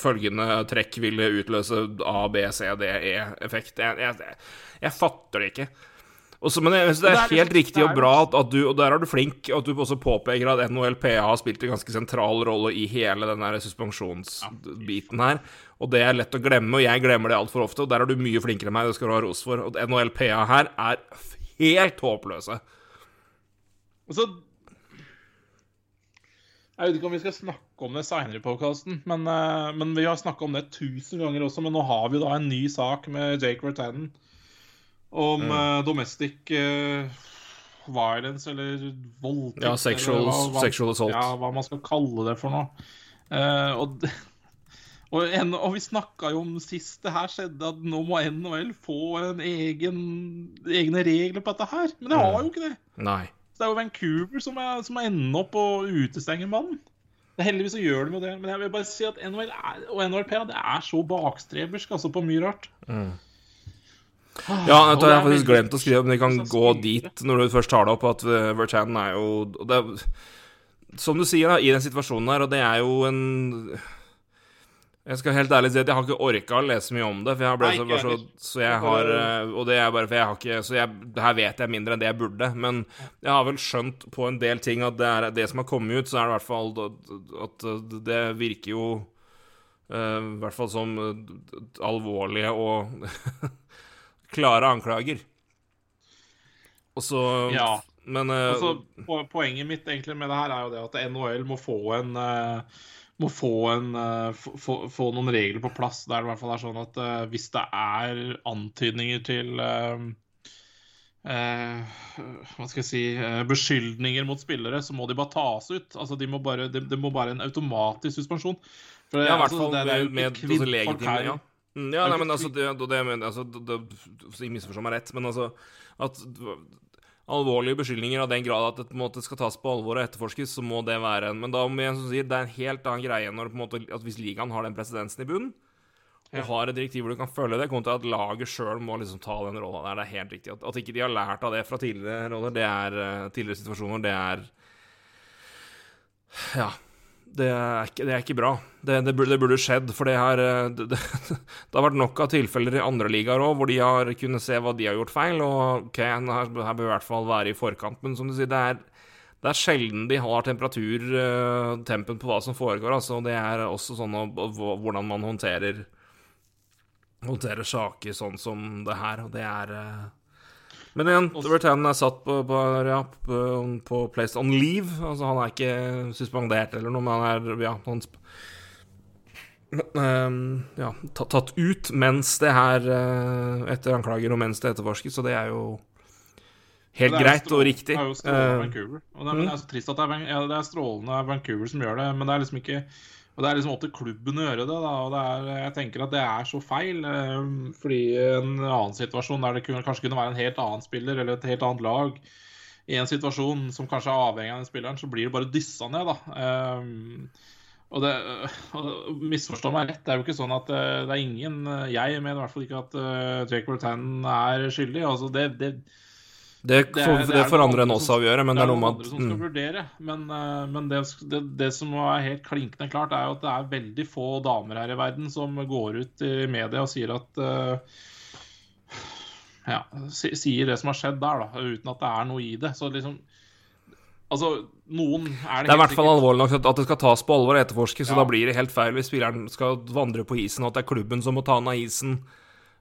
følgende trekk ville utløse A, B, C, D, E-effekt. Jeg, jeg, fatter det ikke. Også, men jeg synes det er, det er helt liksom, riktig og bra at, at, du Og der er du flink, at du også påpeker at NHLPA har spilt en ganske sentral rolle i hele den suspensjonsbiten her. Og det er lett å glemme, og jeg glemmer det altfor ofte. Og der er du mye flinkere enn meg, det skal du ha ros for. Og NHLPA her er helt håpløse. Altså Jeg vet ikke om vi skal snakke om det seinere i podkasten, men, uh, men, vi har snakka om det tusen ganger også. Men nå har vi da en ny sak med Jake Vertanen om mm. uh, domestic uh, violence eller voldtekt. Ja, sexual, hva, hva, sexual, assault. Ja, hva man skal kalle det for noe. og *laughs* og, en, og, vi snakka jo om sist det her skjedde, at nå må NHL få en egen, egne regler på dette her. Men det har jo ikke det. Nei. Så det er jo Vancouver som, er, som ender opp og utestenger mannen. Heldigvis så gjør de jo det, men jeg vil bare si at NHL er, og NHLP det er så bakstrebersk altså, på mye rart. Mm. Ah, ja, jeg har faktisk glemt å skrive, men vi kan gå dit når du først tar det opp, at Vertan er jo det er, Som du sier, da, i den situasjonen her, og det er jo en jeg skal helt ærlig si at jeg har ikke orka å lese mye om det. For jeg ble så, så, så, jeg har eh, Og det er bare for jeg har ikke Så jeg, her vet jeg mindre enn det jeg burde. Men jeg har vel skjønt på en del ting at det er det som har kommet ut, så er det i hvert fall at det virker jo uh, I hvert fall som alvorlige og *laughs* klare anklager. Og så Ja. Men altså, Poenget mitt egentlig med det her er jo det at NHL må få en uh, må få, en, få, få, noen regler på plass der det i hvert fall er sånn at hvis det er antydninger til eh, hva skal jeg si beskyldninger mot spillere, så må de bare tas ut. Altså, de må bare, det, de må bare en automatisk suspensjon. For, ja, i hvert altså, fall altså, er med altså, legitime, ja. Mm, ja, nei, men altså, det, det, altså, det misforstå meg rett, men altså at alvorlige beskyldninger av den grad at det på en måte skal tas på alvor og etterforskes, så må det være en Men da må jeg si, det er en helt annen greie når på en måte, at hvis ligaen har den presidensen i bunnen, og ja. har et direktiv hvor du kan følge det, kontra at laget sjøl må liksom ta den rolla der. Det er helt riktig. At, at, ikke de har lært av det fra tidligere roller, det er uh, tidligere situasjoner, det er Ja det er ikke, det er ikke bra. Det, det, burde, det, burde, skjedd, for det, her, eh, *laughs* det, har vært nok av tilfeller i andre ligaer òg, hvor de har kunnet se hva de har gjort feil, og ok, her, her bør i hvert fall være i forkant. Men som du sier, det er, det er sjelden de har temperatur, uh, tempen på hva som foregår. Altså, det er også sånn hvordan man håndterer, håndterer saker sånn som det her, og det er uh, men igjen, Bertan er satt på, på, ja, på, på place on leave. Altså, han er ikke suspendert eller noe, men han er ja, han, um, ja, tatt ut mens det her uh, etter anklager og mens det etterforskes, så det er jo helt greit og riktig. Det er jo strålende uh, Vancouver. Og det, er, mm. det er så trist at det er, ja, det er strålende Vancouver som gjør det, men det er liksom ikke og Det er liksom opp til klubben å gjøre det. da, og det er, Jeg tenker at det er så feil. Eh, fordi en annen situasjon der det kunne, kanskje kunne være en helt annen spiller eller et helt annet lag i en situasjon som kanskje er avhengig av den spilleren, så blir det bare dyssa ned. da. Um, og det, Misforstå meg rett, det er jo ikke sånn at eh, det er ingen Jeg mener i hvert fall ikke at uh, Jake Bertan er skyldig. altså det, det det, det, er, det, det forandrer en også-avgjøre, men det er noe med at Det er noen andre som skal mm. vurdere. Men, eh, men det, det, som er helt klinkende klart, er jo at det er veldig få damer her i verden som går ut i media og sier at uh, Ja, sier det som har skjedd der, da, uten at det er noe i det. Så liksom Altså, noen er det Det er i hvert fall alvorlig nok at det skal tas på alvor og etterforskes, så da blir det helt feil hvis spilleren skal vandre på isen, og at det er klubben som må ta han av isen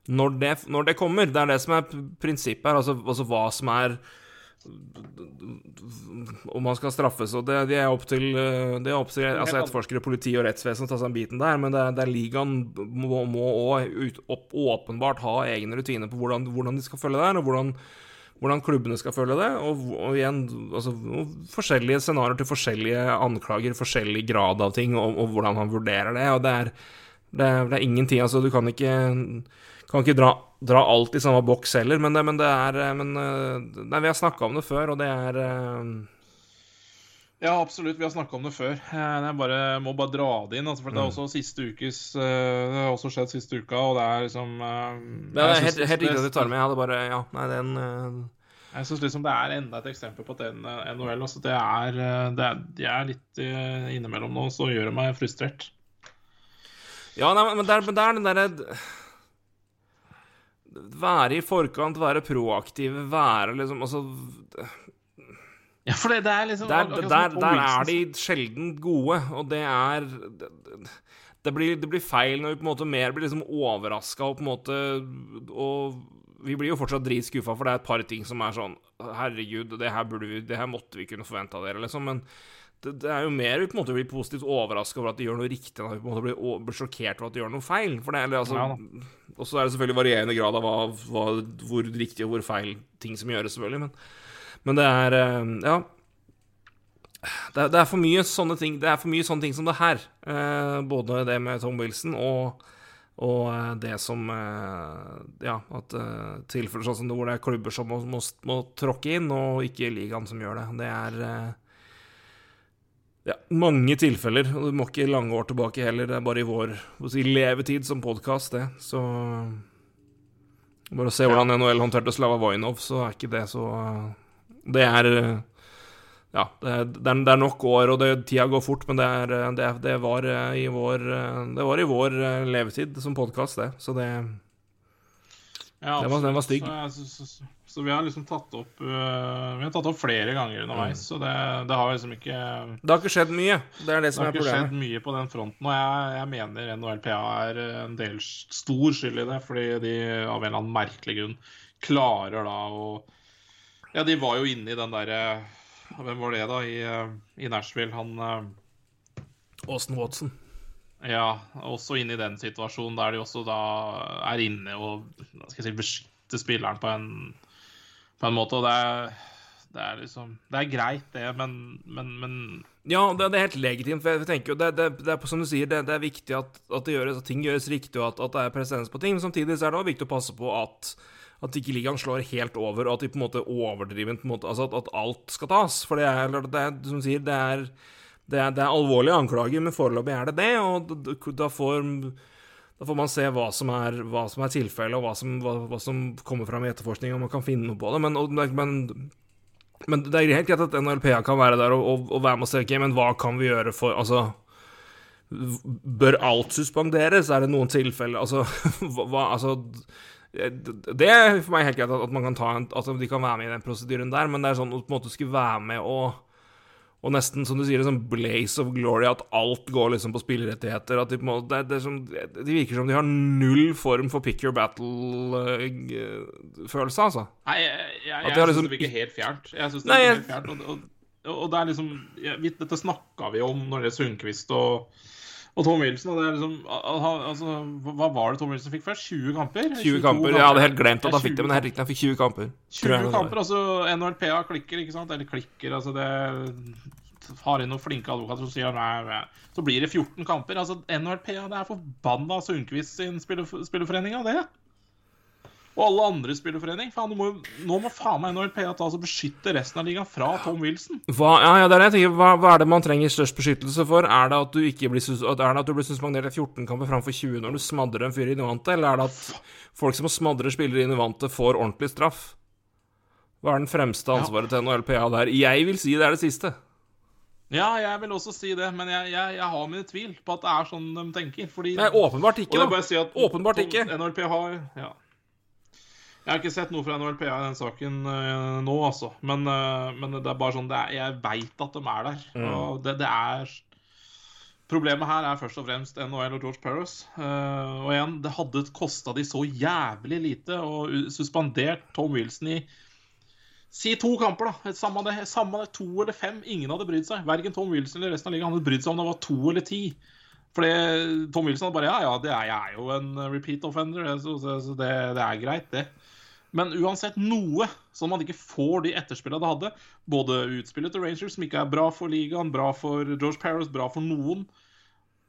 når det, når det, kommer. Det er det som er prinsippet her. Altså, altså hva som er Om man skal straffes. og Det, det er opp til, det er opp til altså etterforskere, politi og rettsvesen å ta seg en biten der. Men det, det er ligaen må òg åpenbart ha egne rutiner på hvordan, hvordan, de skal følge det her, og hvordan, hvordan klubbene skal følge det. Og, og igjen altså, forskjellige scenarioer til forskjellige anklager, forskjellig grad av ting, og, og hvordan man vurderer det. og det er det er, det er ingenting Altså, du kan ikke kan ikke dra, dra, alt i samme boks heller, men det, men det er eh, men, eh, Nei, vi har snakka om det før, og det er eh, ja, absolutt. Vi har snakka om det før. Jeg bare, må bare dra det inn. Altså, for Det er mm. også siste ukes Det har også skjedd siste uka, og det er liksom Det er helt, helt riktig at du tar med. Jeg hadde bare Ja, nei, den Jeg syns liksom det er enda et eksempel på at NHL altså, det er, det er, De er litt innimellom nå, så gjør det meg frustrert. Ja, nei, men det det er den derre være i forkant, være proaktiv, være liksom Altså Ja, for det, det er liksom Der, der, der er de sjelden gode, og det er det blir, det blir, feil når vi på en måte mer blir liksom overraska og på en måte Og vi blir jo fortsatt dritskuffa, for det er et par ting som er sånn Herregud, det her, burde vi, det her måtte vi kunne forvente av dere, liksom. Men det, det, er jo mer vi på en måte blir positivt overraska over at de gjør noe riktig, enn at vi på en måte blir, blir sjokkert over at de gjør noe feil. For det, eller, altså, ja, og så er det selvfølgelig varierende grad av hva, hva, hvor riktig og hvor feil ting som gjøres, selvfølgelig. Men, men det er eh, Ja. Det er, det er, for mye sånne ting Det er for mye sånne ting som det her. Eh, både det med Tom Wilson og, og eh, det som eh, Ja, at eh, tilfeller sånn som det hvor det er klubber som må, må, må tråkke inn, og ikke ligaen som gjør det. Det er eh, ja, mange tilfeller, og du må ikke lange år tilbake heller. Det er bare i vår si, levetid som podkast, det. Så Bare å se hvordan NHL håndterte Slava Voinov, så er ikke det så Det er Ja, det er, det er nok år, og det, tida går fort, men det, er, det, det var i vår Det var i vår levetid som podkast, det. Så det ja, den, var, den var stygg. Så, så, så, så, vi har liksom tatt opp uh, Vi har tatt opp flere ganger underveis, mm. så det, det, har liksom ikke Det har ikke skjedd mye. Det er det som er problemet. Det har ikke skjedd mye på den fronten, og jeg, jeg mener NHLPA er en del stor skyld i det, fordi de av en eller annen merkelig grunn klarer da å Ja, de var jo inne i den derre Hvem var det, da, i, i Nashville? Han Austin Watson. Ja, også inn i den situasjonen der de også da er inne og skal jeg si, beskytter spilleren på en, på en måte. Og det er, det er liksom Det er greit, det, men, men, men Ja, det, det, er helt legitimt. for jeg tenker jo, det, det, er som du sier, det, er viktig at, at, gjøres, at, ting gjøres riktig, og at, at det er presedens på ting. Men samtidig så er det også viktig å passe på at at ikke ligaen slår helt over, og at de på en måte overdriver på en måte, altså at, at, alt skal tas. For det er, det er som sier, det er det er, det er alvorlige anklager, men foreløpig er det det, og da får, da får man se hva som er, hva er tilfellet, og hva som, hva, hva som, kommer fram i etterforskning, og man kan finne noe på det. Men, men, men det er helt greit at NLPA kan være der og, og, og være med og se, ok, men hva kan vi gjøre for Altså Bør alt suspenderes? Er det noen tilfeller Altså, *laughs* hva, altså det er for meg helt greit at, man kan ta en, at de kan være med i den prosedyren der, men det er sånn at på en måte skulle være med og og nesten, som du sier, en sånn blaze of glory, at alt går liksom på spillerettigheter. At de, på en måte, det, det, som, det, virker som de har null form for pick your battle-følelse, altså. Nei, jeg, jeg, jeg syns liksom... det virker helt fjernt. Jeg synes det virker helt fjernt, og, og, og, det er liksom jeg, Dette snakka vi om når det er Sundquist og og Tom Wilson, det er liksom altså, Hva var det Tom Wilson fikk først? 20 kamper? 20 kamper, Jeg hadde helt glemt at han fikk det, men helt riktig, han fikk 20 kamper. 20 kamper, altså NRPA klikker, ikke sant? Eller klikker, altså det Har inn noen flinke advokater som sier nei, Så blir det 14 kamper. Altså NRPA, det er forbanna Sundquist sin spillerforening av det. Og alle andre spillerforening. Faen, må, nå må faen meg NHLPA ta og beskytte resten av ligaen fra Tom Wilson. Hva, ja, ja, det er det jeg tenker. Hva, hva, er det man trenger størst beskyttelse for? Er det at du ikke blir, er det at du blir suspendert i 14 kamper framfor 20 når du smadrer en fyr i Nivante, eller er det at folk som smadrer spillere i Nivante, får ordentlig straff? Hva er den fremste ansvaret ja. til NHLPA der? Jeg vil si det er det siste. Ja, jeg vil også si det, men jeg, jeg, jeg har mine tvil på at det er sånn de tenker. Fordi, Nei, åpenbart ikke, da. Si åpenbart ikke. NHLP har, ja. Jeg har ikke sett noe fra NHLPA i den saken uh, nå, altså. Men, uh, men, det er bare sånn er, Jeg veit at de er der. Mm. Og det, det, er Problemet her er først og fremst NHL og George Paris. Uh, og igjen, det hadde kosta de så jævlig lite å suspendert Tom Wilson i Si to kamper, da. Samme det, samme det, to eller fem. Ingen hadde brydd seg. Verken Tom Wilson eller resten av ligaen hadde brydd seg om det var to eller ti. Fordi Tom Wilson hadde bare Ja, ja, det er, jeg er jo en repeat offender, så, så, så det, det, er greit, det. Men uansett noe, sånn at man ikke får de etterspillene det hadde. Både utspillet til Rangers, som ikke er bra for ligaen, bra for George Paris, bra for noen.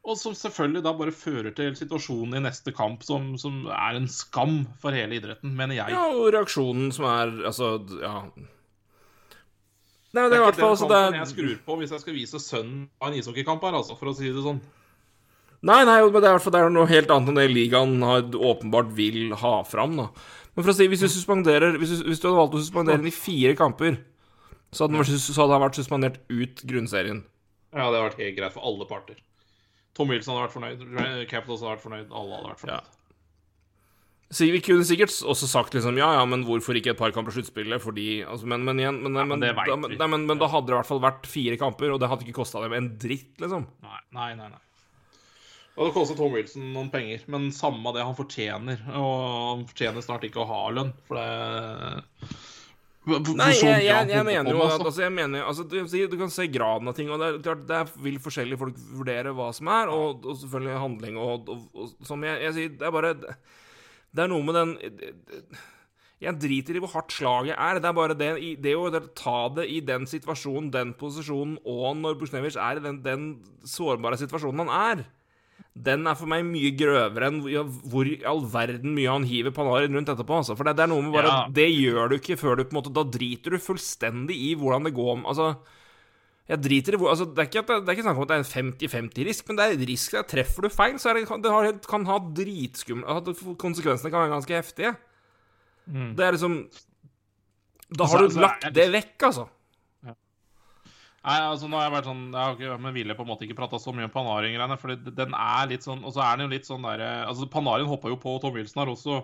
Og som selvfølgelig da bare fører til situasjonen i neste kamp som, som er en skam for hele idretten, mener jeg. Ja, og reaksjonen som er Altså, ja Nei, det er i hvert fall altså, det er jeg skrur på hvis jeg skal vise sønnen av en ishockeykamp her, altså, for å si det sånn. Nei, nei, men det er, det er noe helt annet enn det ligaen har, åpenbart vil ha fram, da. Men for å si, hvis du suspenderer Hvis du, hvis du hadde valgt å suspendere den i fire kamper, så hadde, vært, så hadde han vært suspendert ut grunnserien. Ja, det hadde vært helt greit for alle parter. Tom Wilson hadde vært fornøyd, Capitals hadde vært fornøyd, alle hadde vært fornøyd. Ja. Så vi kunne sikkert også sagt liksom ja, ja, men hvorfor ikke et par kamper sluttspillet? Fordi altså, men, men, igjen men, ja, men, da, men, da hadde det i hvert fall vært fire kamper, og det hadde ikke kosta dem en dritt, liksom. Nei, nei, nei. nei. Det koster Tom Wilson noen penger, men samme det han fortjener. Og han fortjener snart ikke å ha lønn, for det for, Nei, jeg, jeg, jeg, mener jo at altså, jeg mener, altså, du, du, kan se graden av ting, og det, er, der vil forskjellige folk vurdere hva som er, og, og selvfølgelig handling og, og, og Som jeg, jeg, sier, det er bare Det er noe med den Jeg driter i hvor hardt slaget er. Det er bare det, det å ta det i den situasjonen, den posisjonen, og når Buchnevich er i den, den sårbare situasjonen han er den er for meg mye grøvere enn hvor i all verden mye han hiver Panarin rundt etterpå. Altså. For det, det, er noe med bare ja. Det gjør du ikke før du på en måte Da driter du fullstendig i hvordan det går Altså jeg driter i hvor altså, det, er ikke, det er ikke snakk om at det er en 50-50-risk, men det er risk der. Treffer du feil, så det, det har, kan ha dritskumle Konsekvensene kan være ganske heftige. Mm. Det er liksom Da har du lagt det vekk, altså. Nei, altså nå har jeg vært sånn Jeg har ikke, men ville på en måte ikke prata så mye om Panarin-greiene. For den er litt sånn Og så er den jo litt sånn derre Altså, Panarin hoppa jo på Tom Wilson her også.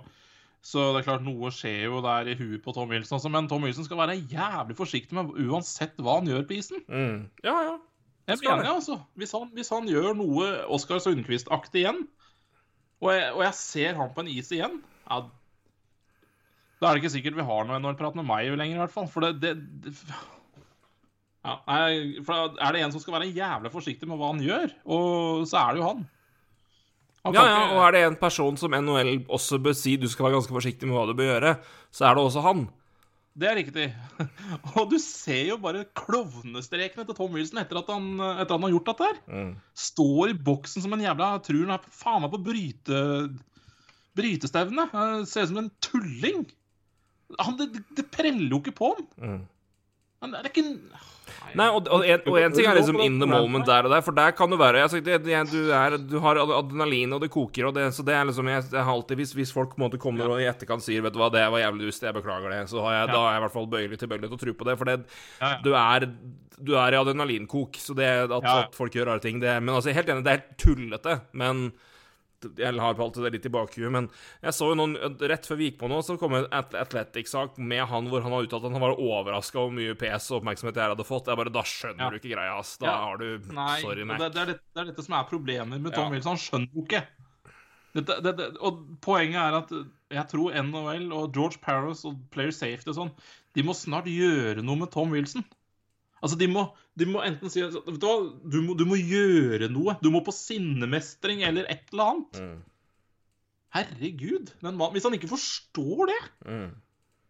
Så det er klart, noe skjer jo der i huet på Tom Wilson også. Men Tom Wilson skal være jævlig forsiktig med uansett hva han gjør på isen. Mm. Ja, ja. Jeg mener det, altså. Hvis han, hvis han, gjør noe Oskar Sundquist-aktig igjen, og jeg, og jeg, ser han på en is igjen, ja, da er det ikke sikkert vi har noe NHL-prat med meg lenger, i hvert fall. For det, det, det Ja, for Er det en som skal være jævlig forsiktig med hva han gjør, og så er det jo han. han Ja, ja, og er det en person som NHL også bør si du skal være ganske forsiktig med hva du bør gjøre, så er det også han. Det er riktig. *laughs* Og du ser jo bare klovnestrekene til Tom Wilson etter at han, etter at han har gjort dette her. Står i boksen som en jævla Tror han er faen meg på bryte, brytestevne. Eh, Ser ut som en tulling. Han, det, det preller jo ikke på han. Mm. Men det er ikke Nei, og, og, en, og en ting er liksom in the moment der og der, for der kan du være altså, det, det, du, er, du har adrenalin, og det koker, og det, så det er liksom jeg, jeg har alltid, hvis, hvis folk på en måte kommer og i etterkant sier Vet du hva, det var jævlig dust, jeg beklager det, så har jeg, da er jeg i hvert fall bøyelig tilbøyelig til å tro på det, for det, Ja, ja. du er du er i adrenalinkok, så det at, Ja, ja. at folk gjør rare ting det, Men altså, jeg er helt enig, det er helt tullete, men jeg har på alt det litt i bakhuet, men jeg så jo noen Rett før vi gikk på nå, så kom en At- Athletic-sak med han hvor han har uttalt at han var overraska over hvor mye PS og oppmerksomhet jeg hadde fått. Jeg bare, Da skjønner Ja. du ikke greia, ass. Da Ja. har du Nei, Sorry, Mac. det, det, er dette, det er dette som er problemet med Tom Ja. Wilson. Han skjønner jo ikke. Dette, det, det, og poenget er at jeg tror NHL og George Paros og Player Safety og sånn, de må snart gjøre noe med Tom Wilson. Altså, de må, de må enten si Vet du hva, du må, du må gjøre noe. Du må på sinnemestring eller et eller annet. Mm. Herregud. Mannen, hvis han ikke forstår det Mm.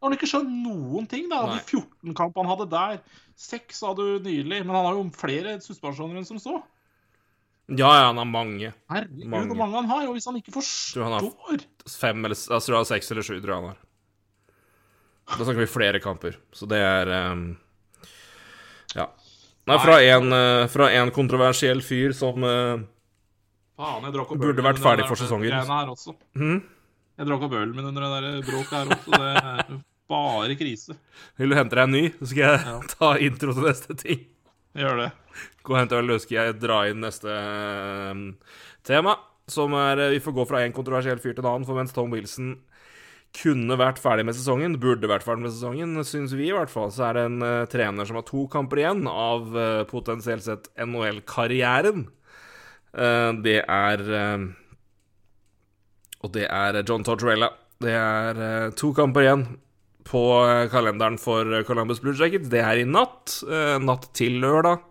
har han ikke skjønt noen ting. da. Nei. De 14 kampene han hadde der. Seks sa du nylig, men han har jo flere suspensjoner enn som så. Ja, ja, han har mange. Herregud, Mange. hvor mange han har. Og hvis han ikke Tror han har- forstår Fem eller altså, du har seks eller sju, tror jeg han har. Da snakker vi flere kamper, så det er ehm, Ja. Nei, fra en, eh, fra en kontroversiell fyr som eh, Faen, jeg drakk opp Burde vært ferdig for sesongen. Her også. Hmm? Jeg drakk opp ølen min under det der bråket her også. Det er bare krise. Vil du hente deg en ny, så skal jeg Ja. *laughs* ta intro til neste ting. Gjør det. Gå og hente øl, så skal jeg dra inn neste ehm, tema. Som er eh, Vi får gå fra en kontroversiell fyr til en annen, for mens Tom Wilson kunne vært ferdig med sesongen, burde vært ferdig med sesongen, syns vi i hvert fall, så er det en uh, trener som har to kamper igjen av uh, potensielt sett NHL-karrieren. Uh, det er eh, Og det er John Tortorella. Det er eh, to kamper igjen på eh, kalenderen for eh, Columbus Blue Jackets. Det er i natt. eh, natt til lørdag.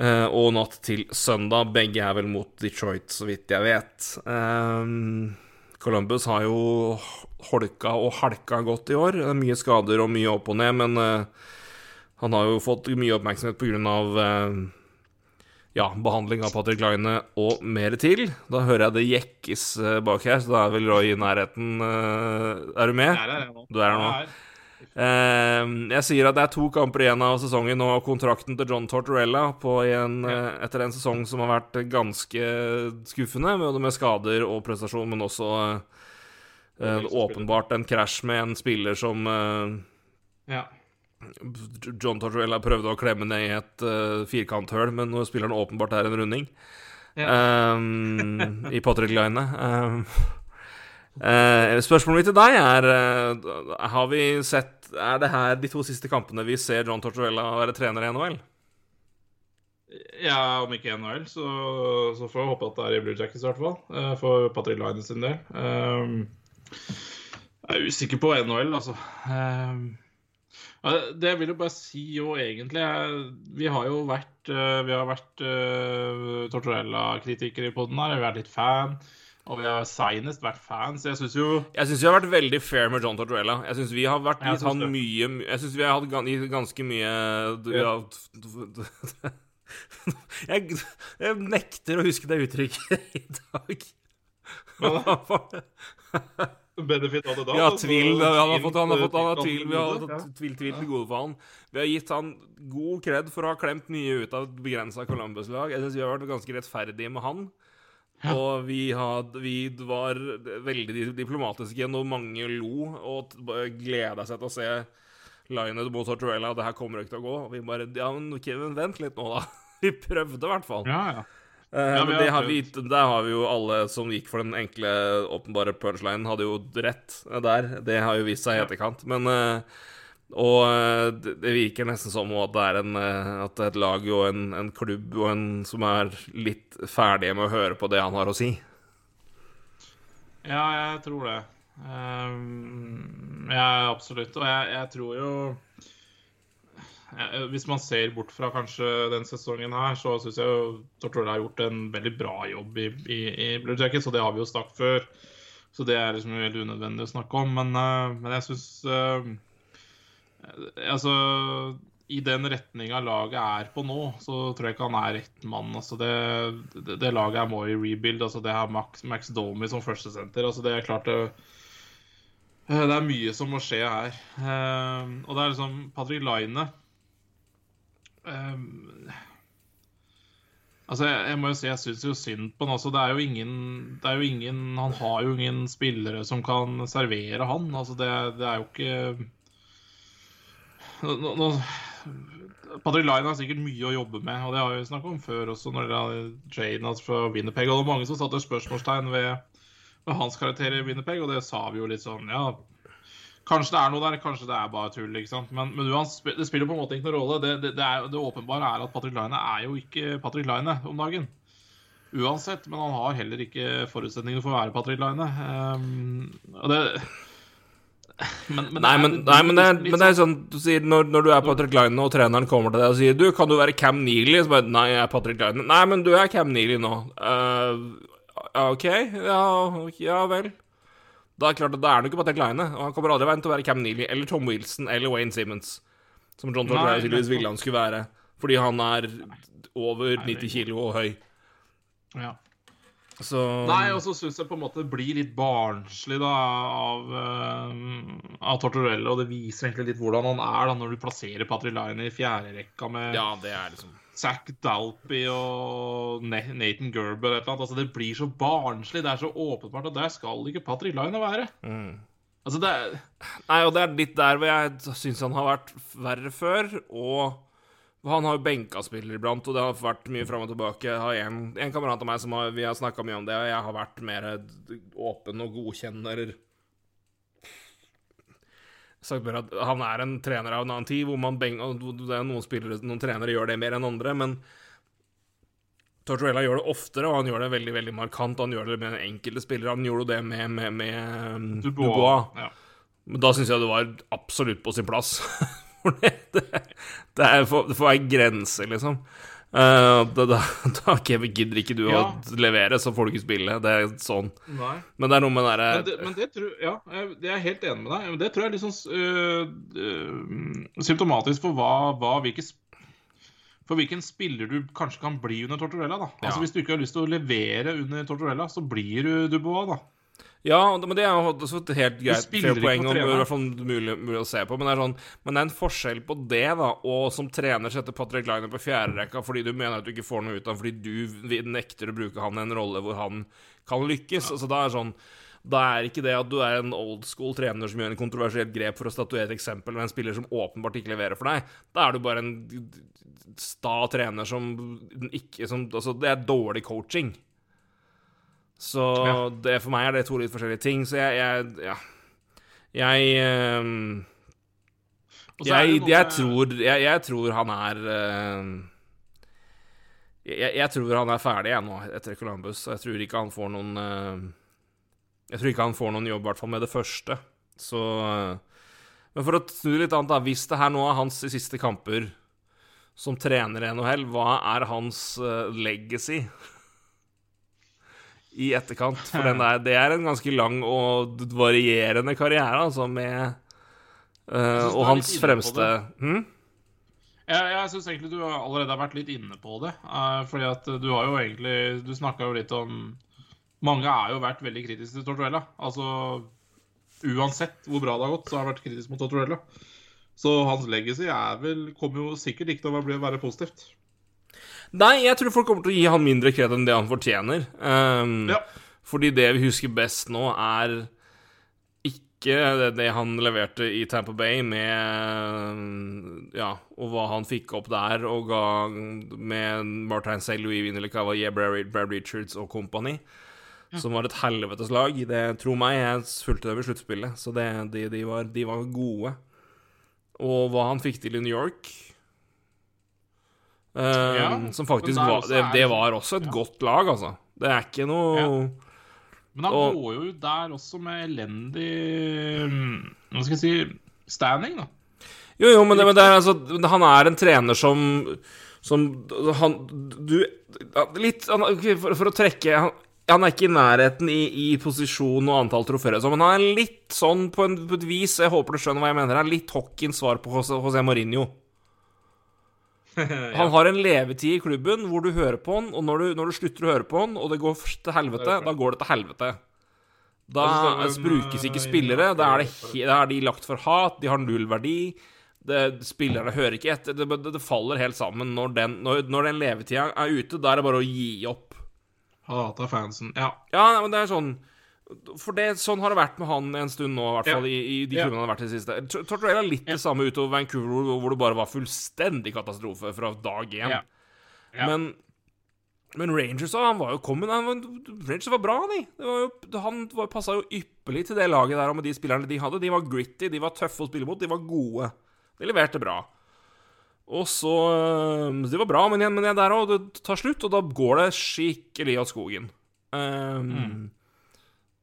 Eh, og natt til søndag. Begge er vel mot Detroit, så vidt jeg vet. Eh, Columbus har jo holka og halka godt i år. Det er mye skader og mye opp og ned, men eh, han har jo fått mye oppmerksomhet pga. Uh, ja, behandling av Patrick Line og mer til. Da hører jeg det jekkes eh, bak her, så da er vel Roy i nærheten. eh, er du med? Er jeg nå. Du er her nå. Jeg Eh, jeg sier at det er to kamper igjen av sesongen og kontrakten til John Tortorella på en, eh, etter en sesong som har vært ganske skuffende, med skader og prestasjon, men også eh, eh, åpenbart en krasj med en spiller som uh, Ja. John Tortorella prøvde å klemme ned i et uh, firkanthull, men nå spiller han åpenbart er en runding. Um, I Patrick Line. Um, uh, spørsmålet mitt til deg er uh, Har vi sett Er det her de to siste kampene vi ser John Tortorella være trener i NHL? Ja, om ikke NHL, så, så får jeg håpe at det er i Blue Jackets i hvert fall. eh, For Patrick Line sin del. Um, jeg er usikker på NHL, altså. Ja, det vil jeg bare si jo egentlig Vi har jo vært, eh, vi har vært uh, Tortorella-kritikere i poden her. Vi har vært litt fan. Og vi har seinest vært fans. Jeg syns jo Jeg syns vi har vært veldig fair med John Tortorella. Jeg syns vi har vært synes han mye Jeg syns vi har hatt ganske mye Ja. jeg, *laughs* jeg nekter å huske det uttrykket *laughs* i dag. *laughs* Benefit av det da. Ja, altså, tvil. Han har fått, han har fått, han har eh, tvil, vi har ja. tvil, tvil til gode for han. Vi har gitt han god kred for å ha klemt mye ut av et begrensa Columbus-lag. Jeg syns vi har vært ganske rettferdige med han. Og vi, had, vi var veldig diplomatiske når mange lo og gleda seg til å se Lionel mot Tortorella. Det her kommer ikke til å gå. Og vi bare Ja, men Kevin, vent litt nå, da. *laughs* Vi prøvde i hvert fall. Ja, ja. Eh, Ja, men det har vi, der har vi jo alle som gikk for den enkle, åpenbare punchlinen, hadde jo rett der. Det har jo vist seg i etterkant. Men eh, Og eh, det, virker nesten som at det er en, eh, at det er et lag og en, en klubb og en som er litt ferdige med å høre på det han har å si. Ja, jeg tror det. Um, ja, absolutt. Og jeg, jeg tror jo eh, Hvis man ser bort fra kanskje den sesongen her, så syns jeg jo Tortorella har gjort en veldig bra jobb i, i, i Blue Jackets, og det har vi jo snakket før. Så det er liksom helt unødvendig å snakke om. Men, uh, men jeg syns uh, Altså i den retninga laget er på nå, så tror jeg ikke han er rett mann. Altså det, det, det laget er må i rebuild. Altså det har Max, Max Domi som førstesenter. Altså det er klart det Eh, det er mye som må skje her. Og det er liksom Patrick Line uh, Altså, jeg, jeg, må jo si jeg syns jo synd på han. Altså, det er jo ingen Det er jo ingen Han har jo ingen spillere som kan servere han. Altså, det, det er jo ikke nå, nå, Patrick Line har sikkert mye å jobbe med, og det har vi snakket om før også, når det er Jane altså, fra Winnerpeg. Og det var mange som satte spørsmålstegn ved ved hans karakter i Winnerpeg, og det sa vi jo litt sånn Ja, kanskje det er noe der, kanskje det er bare tull, ikke sant. Men, men det spiller på en måte ikke noen rolle. Det, det, det, er, det åpenbare er at Patrick Line er jo ikke Patrick Line om dagen. Uansett, men han har heller ikke forutsetninger for å være Patrick Line. Um, og det *laughs* men, men, nei, men, nei, men, det er, men det er sånn du sier når, når, du er Patrick Line og treneren kommer til deg og sier Du, kan du være Cam Neely? Så bare Nei, jeg er Patrick Line. Nei, men du er Cam Neely nå. Uh, OK, ja, ja vel. Da er det klart at da er han ikke Patek Line. Og han kommer aldri veien til å være Cam Neely eller Tom Wilson eller Wayne Simmons. Som John Tortorella tydeligvis ville han skulle være. Fordi han er over 90 kilo og høy. Ja. Så... Nei, og så syns jeg på en måte det blir litt barnslig da av, uh, av Tortorella. Og det viser egentlig litt hvordan han er da når du plasserer Patrick Line i fjerderekka med Ja, det er liksom Zack Dalpy og Nathan Gerber eller annet. Altså, det blir så barnslig. Det er så åpenbart at der skal ikke Patrick Line være. Mm. Altså, det er Nei, og det er litt der hvor jeg syns han har vært verre før. Og han har jo benka spillere iblant, og det har vært mye fram og tilbake. Jeg har en, en kamerat av meg som har, vi har snakka mye om det, og jeg har vært mer åpen og godkjenner han er en trener av en annen tid, hvor man beng, det er noen spillere, noen trenere gjør det mer enn andre, men Tortorella gjør det oftere, og han gjør det veldig veldig markant. Han gjør det med enkelte spillere. Han gjorde det med, med, med um, Dubois. Dubois. Ja. Men da syns jeg det var absolutt på sin plass. *laughs* Det, det, det, er, det får være grenser, liksom. Uh, da, da, *laughs* da okay, gidder ikke du ja. å levere, så får du ikke spille. Det er sånn. Nei. Men det er noe med derre men, men, det tror Ja, jeg er helt enig med deg. Det tror jeg er litt sånn uh, uh, symptomatisk for hva, hva hvilke for hvilken spiller du kanskje kan bli under Tortorella. da. Altså ja. Hvis du ikke har lyst til å levere under Tortorella, så blir du Dubois, da. Ja, men det er også et helt greit fair poeng, og i hvert fall mulig, mulig, å se på. Men det, er sånn, men det er en forskjell på det, da, og som trener setter Patrick Liner på fjerderekka fordi du mener at du ikke får noe ut av fordi du nekter å bruke han i en rolle hvor han kan lykkes. Ja. Altså, da er sånn da er ikke det at du er en old school trener som gjør en kontroversielt grep for å statuere et eksempel med en spiller som åpenbart ikke leverer for deg. Da er du bare en sta trener som ikke som, Altså, det er dårlig coaching. Så ja. det, for meg er det to litt forskjellige ting. Så jeg, jeg Ja. Jeg um, jeg, jeg, tror, jeg, jeg, tror han er uh, jeg, tror han er ferdig jeg nå etter Columbus. Jeg tror ikke han får noen uh, Jeg tror ikke han får noen jobb, i hvert fall med det første. Så uh, Men for å snu litt annet, da. Hvis det her nå er hans siste kamper som trener i NHL, hva er hans legacy? I etterkant. For der, det er en ganske lang og varierende karriere, altså, med uh, Og hans fremste hmm? Jeg, jeg syns egentlig du allerede har vært litt inne på det. Uh, fordi at du har jo egentlig Du snakka jo litt om Mange har jo vært veldig kritiske til Tortuella. Altså uansett hvor bra det har gått, så har jeg vært kritisk mot Tortuella. Så hans legacy er vel, kommer jo sikkert ikke til å være positivt. Nei, jeg tror folk kommer til å gi han mindre kred enn det han fortjener. Um, ja. Fordi det vi husker best nå, er ikke det, han leverte i Tamper Bay med Ja, og hva han fikk opp der, og ga med Martin Say, Louis Vinnelicava, yeah, Brad Richards og company. Ja. Som var et helvetes lag. Det, tro meg, jeg fulgte dem i sluttspillet, så det, de, de, var, de var gode. Og hva han fikk til i New York Uh, ja, som faktisk var det, det, var også et ja. godt lag, altså. Det er ikke noe ja. Men han og, går jo ut der også med elendig mm, Hva skal jeg si standing, da. Jo, jo, men, det, men det er, altså, han er en trener som Som han Du Litt han, for, for, å trekke han, han, er ikke i nærheten i, i posisjon og antall trofeer, men han er litt sånn på, en, på, et vis Jeg håper du skjønner hva jeg mener. Han er litt Hockins svar på José Mourinho. *laughs* Han har en levetid i klubben hvor du hører på han, og når du, når du slutter å høre på han, og det går til helvete, da går det til helvete. Da brukes ikke spillere. Da er, det, da er de lagt for hat, de har null verdi. Det, spillerne hører ikke etter. Det, det, det, faller helt sammen når den, når, når den levetida er ute. Da er det bare å gi opp. Hata fansen. Ja. ja, men det er sånn For det, sånn har det vært med han en stund nå, i hvert fall, ja. i, i, de klubbene han har vært i det siste. Tortorella litt ja. det samme utover Vancouver, hvor det bare var fullstendig katastrofe fra dag én. Ja. Men men Rangers han var jo kommet han var, Rangers var bra, de. Var jo, han passa jo ypperlig til det laget der og med de spillerne de hadde. De var gritty, de var tøffe å spille mot, de var gode. De leverte bra. Og så Det var bra, men, men der òg, det tar slutt, og da går det skikkelig av skogen. Um, mm.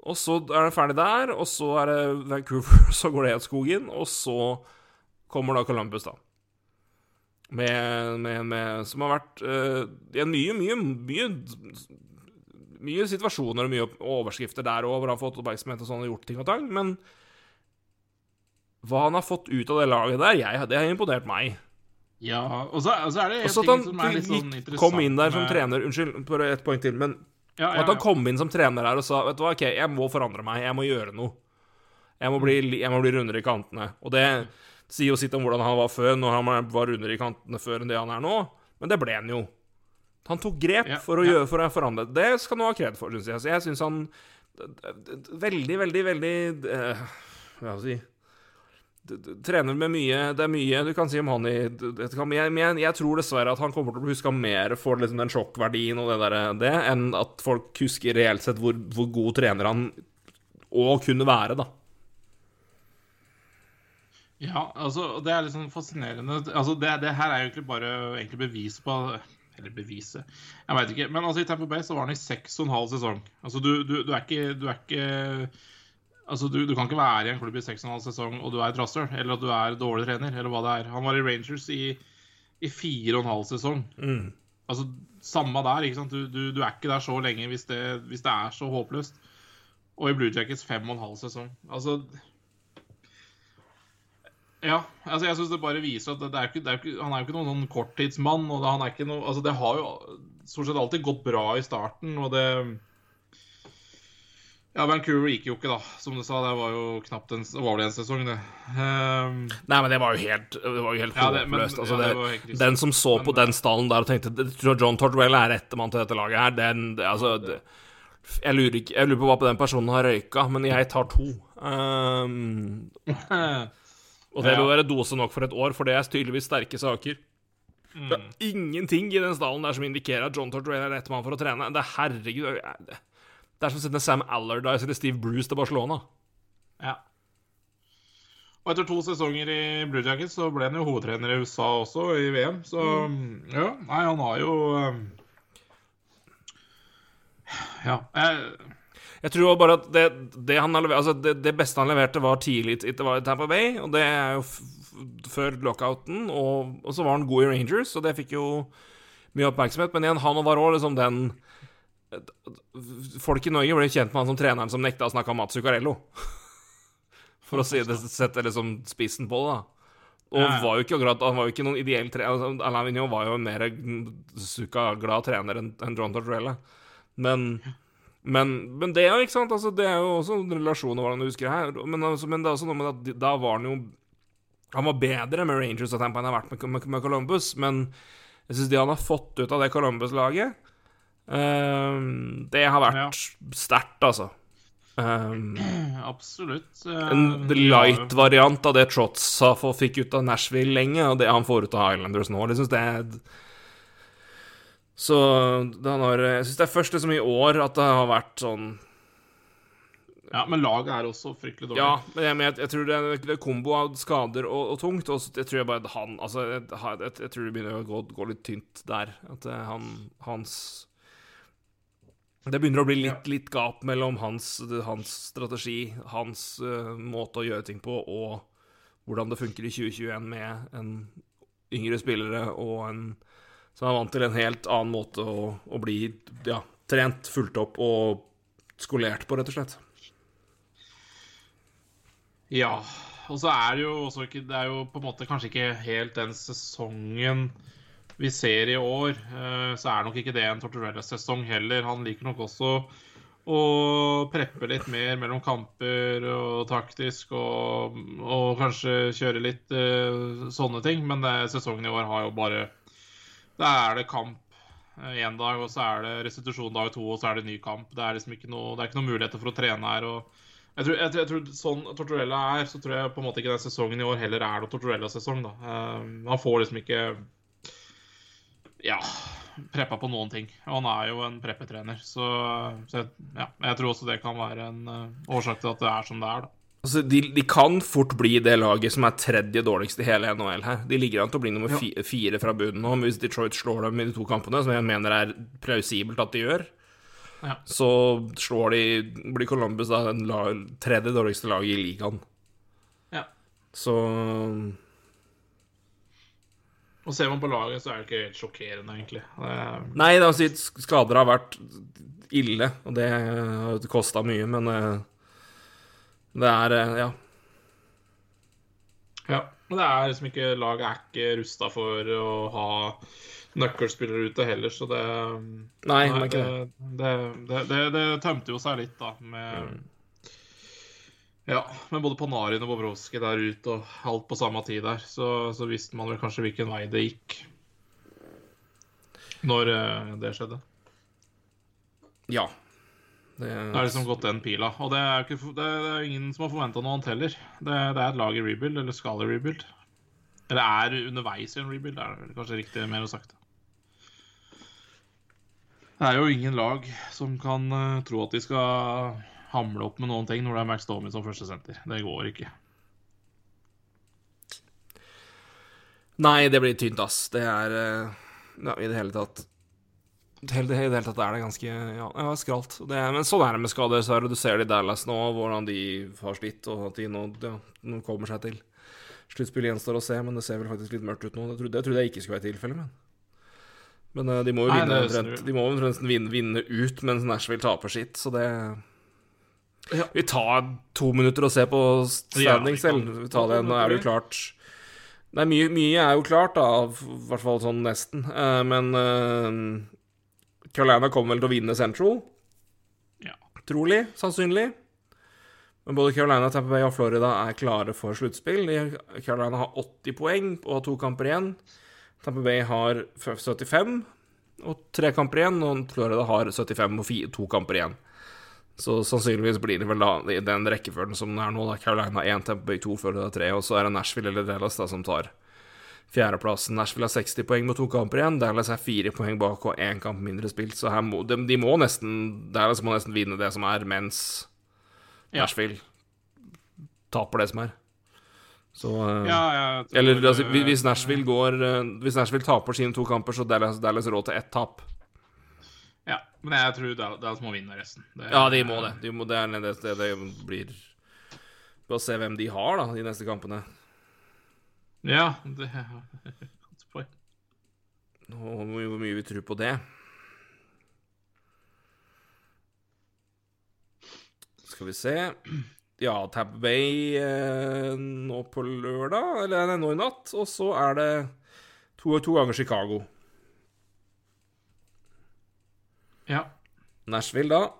Og så er det ferdig der, og så er det Vancouver, *laughs* så går det helt skogen, og så kommer da Columbus, da. Med, med, med, som har vært uh, i en mye, mye, mye Mye situasjoner og mye overskrifter der òg, hvor han har fått oppmerksomhet og sånn og gjort ting og tang, men hva han har fått ut av det laget der, jeg, det har imponert meg. Ja, og så, og så er det en ting som er litt sånn interessant kom inn der som med... trener Unnskyld, bare et poeng til, men ja, ja, at han kom inn som trener der og sa Vet du hva, OK, jeg må forandre meg, jeg må gjøre noe. Jeg må bli, jeg må bli rundere i kantene. Og det sier jo sitt om hvordan han var før, når han var rundere i kantene før enn det han er nå. Men det ble han jo. Han tok grep for, å gjøre, for å forandre. Det skal han ha kred for, syns jeg. Så jeg syns han Veldig, veldig, veldig uh, Hva skal jeg si Trener med mye Det er mye du kan si om han i Men jeg, jeg, tror dessverre at han kommer til å bli huska mer for liksom den sjokkverdien og det der, det, enn at folk husker reelt sett hvor, hvor god trener han å kunne være, da. Ja, altså, det er sånn fascinerende. Altså, det, det her er jo egentlig bare egentlig bevis på Eller beviset Jeg veit ikke. Men altså, i Tamper Bay så var han i seks og en halv sesong. Altså, du, du, du, er ikke, du er ikke Altså, du, du, kan ikke være i en klubb i seks og en halv sesong og du er et rasshøl, eller at du er dårlig trener, eller hva det er. Han var i Rangers i, i fire og en halv sesong. Mm. Altså, Samme der. ikke sant? Du, du, er ikke der så lenge hvis det, hvis det er så håpløst. Og i Blue Jackets fem og en halv sesong. Altså ja, altså jeg syns det bare viser at det er ikke, det er ikke, han er jo ikke noen noen korttidsmann. og det, han er ikke noe, altså det har jo stort sett alltid gått bra i starten, og det Ja, Vancouver gikk jo ikke, da, som du sa. Det var jo knapt en, var det en sesong, det. Um, Nei, men det var jo helt Det var jo helt ja. Altså, ja, den som så men, på den stallen der og tenkte John Tortwell er rettemann til dette laget her, den det, altså det, jeg, lurer ikke, jeg lurer på hva på den personen har røyka, men jeg tar to. Um, Og det vil være dose nok for et år, for det er tydeligvis sterke saker. Mm. Det er ingenting i den stallen der som indikerer at John Tortorella er rett mann for å trene. Det er herregud Det, er som å sende Sam Allardyce eller Steve Bruce til Barcelona. Ja. Og etter to sesonger i Blue Jackets så ble han jo hovedtrener i USA også, i VM. Så mm. ja, nei, han har jo um, Ja. Jeg, jeg tror bare at det, det, levert, altså det, det, beste han leverte, var tidlig det var i Tampa Bay, og det er jo før lockouten. Og, og, så var han god i Rangers, og det fikk jo mye oppmerksomhet. Men igjen, han var òg liksom den Folk i Norge ble kjent med han som treneren som nekta å snakke om Mats Zuccarello. *laughs* For å si det, sette liksom spissen på det, da. Og ja, var jo ikke akkurat Han var jo ikke noen ideell trener. Altså, Alain Vignon var jo en mer Zucca-glad trener enn John Tortorella. Men men, men, det, ikke sant? Altså, det er jo også en relasjon hvordan du husker her. Men, altså, men, det er også noe med at da var han jo Han var bedre med Rangers og Tampa enn han har vært med, med, med, Columbus, men jeg syns det han har fått ut av det Columbus-laget, det har vært ja. sterkt, altså. Um, *clears throat* Absolutt. En light-variant av det Trotz fikk ut av Nashville lenge, og det han får ut av Islanders nå. Jeg synes det er så har, jeg syns det er først liksom i år at det har vært sånn Ja, men laget er også fryktelig dårlig. Ja, men jeg, jeg, jeg tror det er, det kombo av skader og, og tungt. Og jeg tror jeg bare han Altså, jeg, jeg, tror det begynner å gå, gå litt tynt der. At eh, han Hans Det begynner å bli litt, litt gap mellom hans, hans strategi, hans uh, måte å gjøre ting på, og hvordan det funker i 2021 med en yngre spillere og en som er vant til en helt annen måte å, å bli ja, trent, fulgt opp og skolert på, rett og slett. Ja. Og så er det jo også ikke Det er jo på en måte kanskje ikke helt den sesongen vi ser i år. Eh, så er nok ikke det en Tortorella-sesong heller. Han liker nok også å preppe litt mer mellom kamper og taktisk, og, og kanskje kjøre litt uh, sånne ting. Men det, sesongen i år har jo bare Da er det kamp én dag, og så er det restitusjon dag to, og så er det ny kamp. Det er liksom ikke noe, det er ikke noen muligheter for å trene her. og jeg tror, jeg, jeg tror, Sånn Tortorella er, så tror jeg på en måte ikke den sesongen i år heller er noe Tortorella-sesong. da. Um, han får liksom ikke ja, preppa på noen ting. Og han er jo en preppetrener. Så, så jeg, ja, jeg tror også det kan være en uh, årsak til at det er som det er. da. Altså, de, de, kan fort bli det laget som er tredje dårligste i hele NHL her. De ligger an til å bli nummer ja. fire fra bunnen nå, hvis Detroit slår dem i de to kampene, som jeg mener er plausibelt at de gjør. Ja. Så slår de blir Columbus da den tredje dårligste laget i ligaen. Ja. Så Og ser man på laget, så er det ikke helt sjokkerende, egentlig. Er... Nei, det altså, skader har vært ille, og det har kosta mye, men eh, det er eh, Ja. Ja. Men det er liksom ikke Laget er ikke rusta for å ha nøkkelspillere ute heller, så det Nei, nei det, det, det, det, det tømte jo seg litt, da, med mm. Ja, men både Panarin og Bobrovskij der ute og alt på samme tid der, så, så, visste man vel kanskje hvilken vei det gikk når uh, det skjedde. Ja, det, det har liksom gått den pila. Og det er, ikke, det er ingen som har forventa noe annet heller. Det, det, er et lag i rebuild, eller skal i rebuild. Eller er underveis i en rebuild, det er kanskje riktig mer å sagt. Det er jo ingen lag som kan uh, tro at de skal hamle opp med noen ting når det er Max Domi som førstesenter. Det går ikke. Nei, det blir tynt, ass. Det er uh, ja, i det hele tatt i det hele tatt er det ganske ja, ja skralt. Det, men sånn er det med skader. Så du ser det i Dallas nå, hvordan de har slitt, og at de nå, ja, nå kommer seg til. Sluttspillet gjenstår å se, men det ser vel faktisk litt mørkt ut nå. Det trodde, jeg trodde jeg ikke skulle være tilfellet, men Men uh, de må jo vinne, omtrent, de må omtrent vinne, vinne, ut mens Nashville taper sitt, så det ja. Vi tar to minutter og ser på standing selv. Vi tar det, nå er det jo klart Nei, mye, mye, er jo klart, da, i hvert fall sånn nesten. Uh, men uh, Carolina kommer vel til å vinne Central. Ja. Trolig. Sannsynlig. Men både Carolina, Tampa Bay og Florida er klare for sluttspill. Carolina har 80 poeng og to kamper igjen. Tampa Bay har 75 og tre kamper igjen, og Florida har 75 og to kamper igjen. Så sannsynligvis blir det vel da i den rekkefølgen som det er nå. da Carolina 1, Tampa før 2, er 3, og så er det Nashville eller Dallas da som tar fjerdeplassen. Nashville har 60 poeng med to kamper igjen. Dallas er fire poeng bak og én kamp mindre spilt. Så må, de, de, må nesten Dallas må nesten vinne det som er, mens Nashville taper det som er. Så uh, ja, Eller altså, hvis Nashville går uh, Hvis Nashville taper sine to kamper, så Dallas, Dallas råd til ett tap. Ja, men jeg tror Dallas må vinne resten. Det, ja, de må det. De må, det, er, det, det, det blir Bare se hvem de har, da, de neste kampene. Ja, det er godt poeng. Hvor mye vi tror på det. Skal vi se Ja, Tap Bay eh, nå på lørdag, eller nei, nå i natt. Og så er det to, to ganger Chicago. Ja. Nashville, da.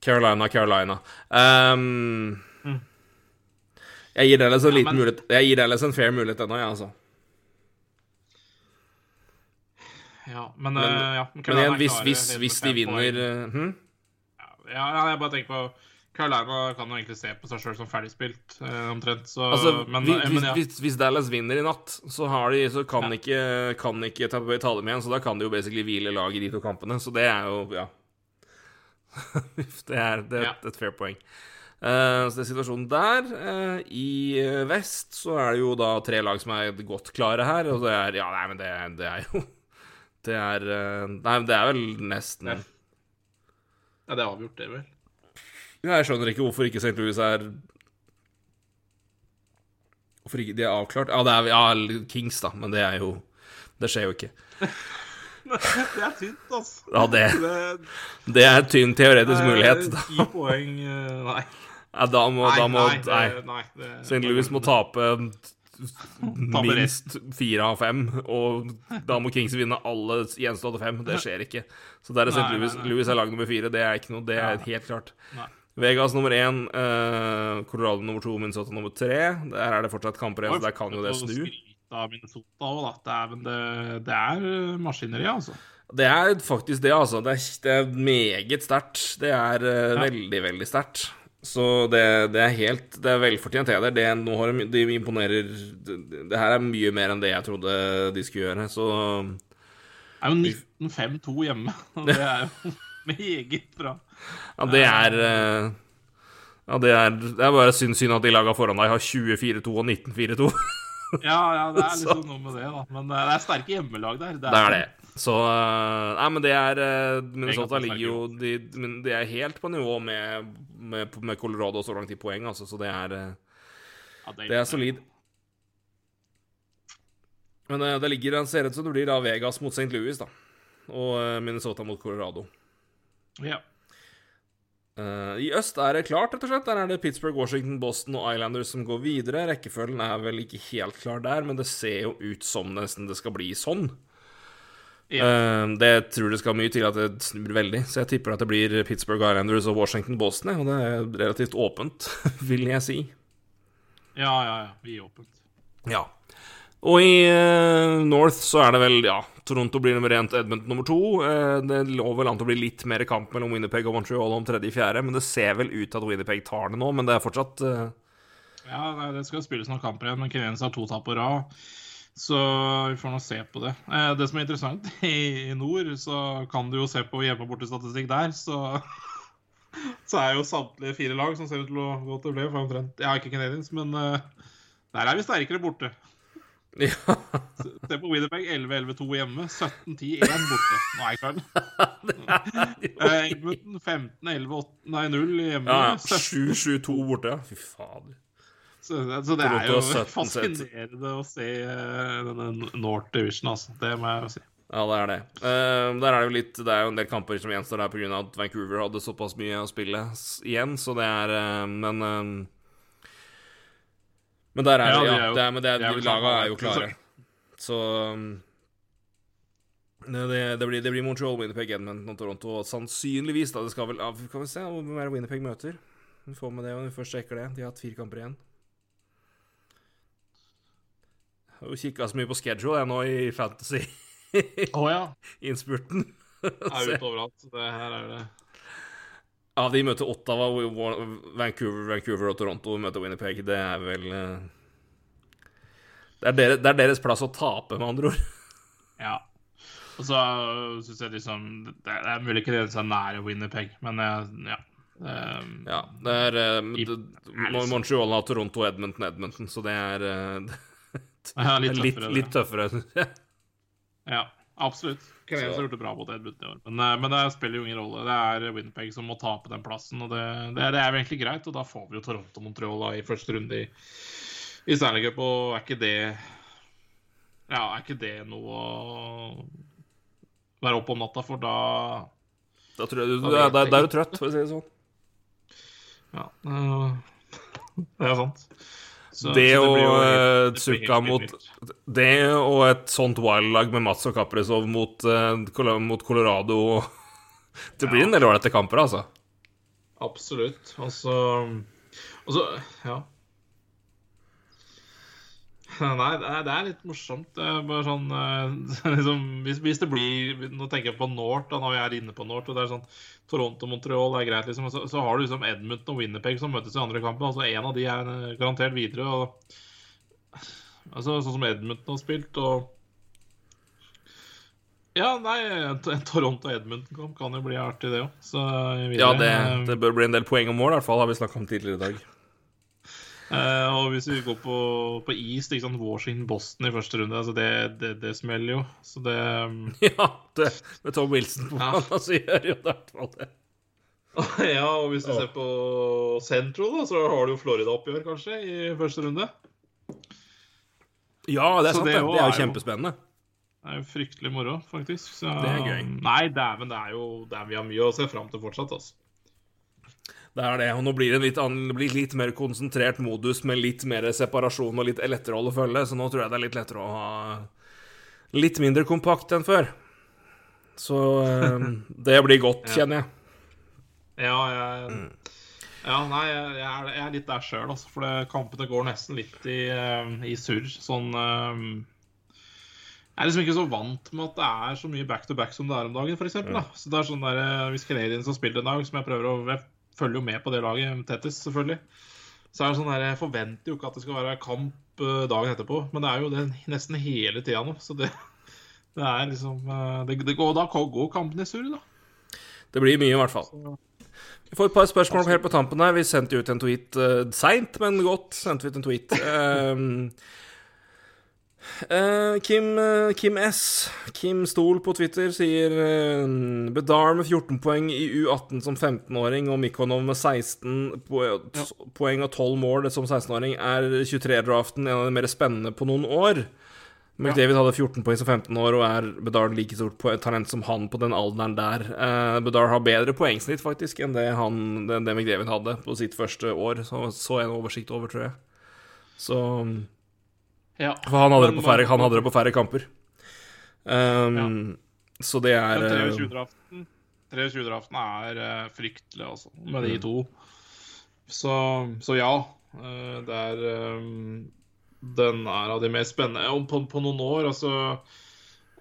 Carolina, Carolina. Um, mm. Jeg gir Dallas en ja, liten men... mulighet Jeg gir Dallas en fair mulighet ennå, jeg, ja, altså. Ja, men, men, uh, ja, men igjen, hvis, hvis, hvis de vinner uh, hm? ja, jeg bare tenker på Carolina kan jo egentlig se på seg sjøl som ferdigspilt, eh, omtrent. Så, altså, men, hvis, men, ja. hvis, hvis, Dallas vinner i natt, så, de, så kan, ja. ikke, kan ikke ta, ta dem igjen. Så da kan de jo basically hvile lag i de to kampene. Så det er jo Ja. *laughs* det er, det er ja. et fair poeng. Uh, så det er situasjonen der. Uh, I uh, vest så er det jo da tre lag som er godt klare her, og det er Ja, nei, men det, det er jo Det er Nei, det er vel nesten Ja, det er avgjort, det, vel. Jeg skjønner ikke hvorfor ikke St. Louis er Hvorfor ikke de er avklart? Ja, det er ja, Kings, da, men det er jo Det skjer jo ikke. *laughs* det er tynt, altså. Ja, det, Det er tynn teoretisk mulighet. Ti *laughs* poeng eh, Nei. Ja, da må, da må nei, Nei. nei St. Louis må tape minst fire av fem, og da må Kings vinne alle gjenstående fem. Det skjer ikke. Så der er St. Nei, nei, Louis. Louis er lag nummer fire. Det er ikke noe, det er helt klart. Nei. Vegas nummer én, eh, Colorado nummer to, Minnesota nummer tre. Der er det fortsatt kamper igjen, så der kan jo det snu. av Minnesota også, da. Dæven, det, det er eh, maskineri, altså. Det er faktisk det, altså. Det er, det er meget sterkt. Det er uh, Ja. veldig, veldig sterkt. Så det, det er helt Det er velfortjent heder. Det, nå har de, de imponerer det, det her er mye mer enn det jeg trodde de skulle gjøre, så Det er jo 19-5-2 hjemme. *laughs* Det er jo meget bra. Ja, det er eh, Ja, det er, det er bare synd, synd at de laga foran deg har 20-4-2 og 19-4-2. *laughs* Ja, ja, det er *laughs* liksom noe med det, da. Men eh, det er sterke hjemmelag der. Det er det. Så eh, Nei, men det er Minnesota er ligger jo de, de er helt på nivå med, med, med Colorado så langt i poeng, altså, så det er Det er solid. Men det ligger det ser ut som det blir da Vegas mot St. Louis, da. Og Minnesota mot Colorado. Ja. Eh, I øst er det klart, rett og slett. Der er det Pittsburgh, Washington, Boston og Islanders som går videre. Rekkefølgen er vel ikke helt klar der, men det ser jo ut som nesten det skal bli sånn. Ja. Uh, det tror det skal mye til at det snur veldig, så jeg tipper at det blir Pittsburgh Islanders og Washington Boston, og det er relativt åpent, *laughs* vil jeg si. ja, ja, ja. Vi er åpent. Ja. Og i eh, North så er det vel, ja Toronto blir nummer én Edmonton nummer to. Eh, det lå vel an til å bli litt mer kamp mellom Winnerpeg og Montreal om tredje-fjerde, men det ser vel ut til at Winnerpeg tar det nå, men det er fortsatt eh, Ja, det skal spilles noen kamper igjen, men Canadiens har to tap på rad. Så vi får nå se på det. Eh, Det som er interessant *laughs* i nord, så kan du jo se på hjemme- og bortestatistikk der, så *laughs* Så er jo samtlige fire lag som ser ut til å gå til å bli for omtrent Ja, ikke Canadiens, men eh, der er vi sterkere borte. Ja. Se på Winnerpeg 11-11-2 hjemme, 17-10-1 borte. Nå er jeg klar. *laughs* Edmundton 15-11-8 Nei, 0 hjemme. ja, ja. 7-7-2 borte. Fy fader. Så, så det er jo fascinerende å se eh, denne North Division, altså. Det må jeg jo si. Ja, det er det. Uh, der er det jo litt Det er jo en del kamper som gjenstår her pga. at Vancouver hadde såpass mye å spille igjen, så det er uh, Men eh, Men der er Ja, det, de ja. det er, men det er, de laga er jo klare. Så um, det, det, blir, det blir Montreal, Winnerpeg, Edmonton og Toronto. Og sannsynligvis, da. Det skal vel Kan vi se hvor mer Winnerpeg møter. Vi får med det når vi først sjekker det. De har hatt fire kamper igjen. Jeg har jo kikka så mye på schedule jeg nå i Fantasy. Oh, ja. *laughs* Innspurten. Er *laughs* ute overalt. Det her er det Ja, de møter Ottawa, Vancouver, Vancouver og Toronto møter Winnerpeg. Det er vel eh, det er, deres, det er deres plass å tape, med andre ord. *laughs* Ja. Og så syns jeg liksom Det er mulig ikke det er nære Winnerpeg, men ja. Um, Ja, det er eh, I- det, Montreal har Toronto, Edmonton, Edmonton, så det er det, *laughs* ja, litt, litt litt, tøffere. litt tøffere. *laughs* Ja, absolutt. Canadiens har gjort det bra mot Edmund i år, men, eh, men det spiller jo ingen rolle. Det er Winpeg som må tape den plassen, og det, det, er, det er jo egentlig greit. Og da får vi jo Toronto-Montreal i første runde i, i Stanley Cup, og er ikke det Ja, er ikke det noe å være oppe om natta for? Da Da tror jeg du, Da da, da, er du trøtt, for å si det sånn. Ja, eh, *laughs* det er sant. Så- Det så og blir helt- eh, det blir helt mot. Det og et sånt wildlag med Mats og Kaprizov mot, uh, mot Colorado *laughs* Det blir en del ålreite kamper, altså. Absolutt. Altså Og så Ja. *laughs* Nei, det er, det litt morsomt. Det er bare sånn eh, *laughs* liksom, hvis, hvis det blir Nå tenker jeg på North, da, når vi er inne på North. og det er sånn Toronto-Montreal er greit, liksom. Så, så har du liksom Edmundton og Winnerpeg som møtes i andre kampen. altså En av de er eh, garantert videre. og altså Sånn som Edmundton har spilt, og Ja, nei, en Toronto Edmundton-kamp kan jo bli artig, det òg. Eh, Ja, det, det bør bli en del poeng og mål, i hvert fall, har vi snakka om tidligere i dag. Eh, og hvis vi går på, på East, ikke sant, Washington-Boston i første runde, altså det, det, det smeller jo. Så det um, *laughs* Ja, det, med Tom Wilson på Ja. banen, så gjør jo det i hvert det. *laughs* ja, og hvis du ser på Central, da, så har du jo Florida-oppgjør, kanskje, i første runde. Ja, det er Så sant. det Det, er jo jo- kjempespennende. Det er jo fryktelig moro, faktisk. Så, Det er gøy. Nei, dæven, det er jo det er, Vi har mye å se fram til fortsatt, altså. Det er det. Og nå blir det en litt, annen, blir litt mer konsentrert modus med litt mer separasjon og litt lettere å følge, så nå tror jeg det er litt lettere å ha litt mindre kompakt enn før. Så eh, *laughs* det blir godt, Ja. kjenner jeg. Ja, jeg Ja, nei, jeg, jeg, er, litt der sjøl, altså. For det, kampene går nesten litt i, eh, i surr. Sånn eh, Jeg er liksom ikke så vant med at det er så mye back-to-back som det er om dagen, f.eks. Da. Så det er sånn der, Hvis Canadiens har spilt en dag, som jeg prøver å følger jo med på det laget, tettest, selvfølgelig. Så er det sånn der, Jeg forventer jo ikke at det skal være kamp eh, dagen etterpå, men det er jo det nesten hele tida nå. Så det, *laughs* det er liksom eh, det, det går, Da går kampen i surr, da. Det blir mye, i hvert fall. Vi får et par spørsmål helt på tampen her. Vi sendte ut en tweet uh, seint, men godt sendte vi ut en tweet. Um, *laughs* eh, Kim, uh, Kim S. Kim Stol på Twitter sier uh, Bedar med 14 poeng i U18 som 15-åring og Mikonov med 16 po poeng og 12 mål som 16-åring er 23-draften en av de mer spennende på noen år. McDavid hadde 14 poeng som 15 år og er Bedar like stort talent som han på den alderen der. Bedar Bedard har bedre poengsnitt faktisk enn det, han, det, det McDavid hadde på sitt første år. Så så en oversikt over, tror jeg. Så Ja. For han hadde, det på færre, han hadde det på færre kamper. Um, Så det er Men eh, 23-draften 23-draften er eh, fryktelig, altså, med de Mm. to. Så, så ja. eh, det er eh, Den er av de mest spennende på, på noen år, altså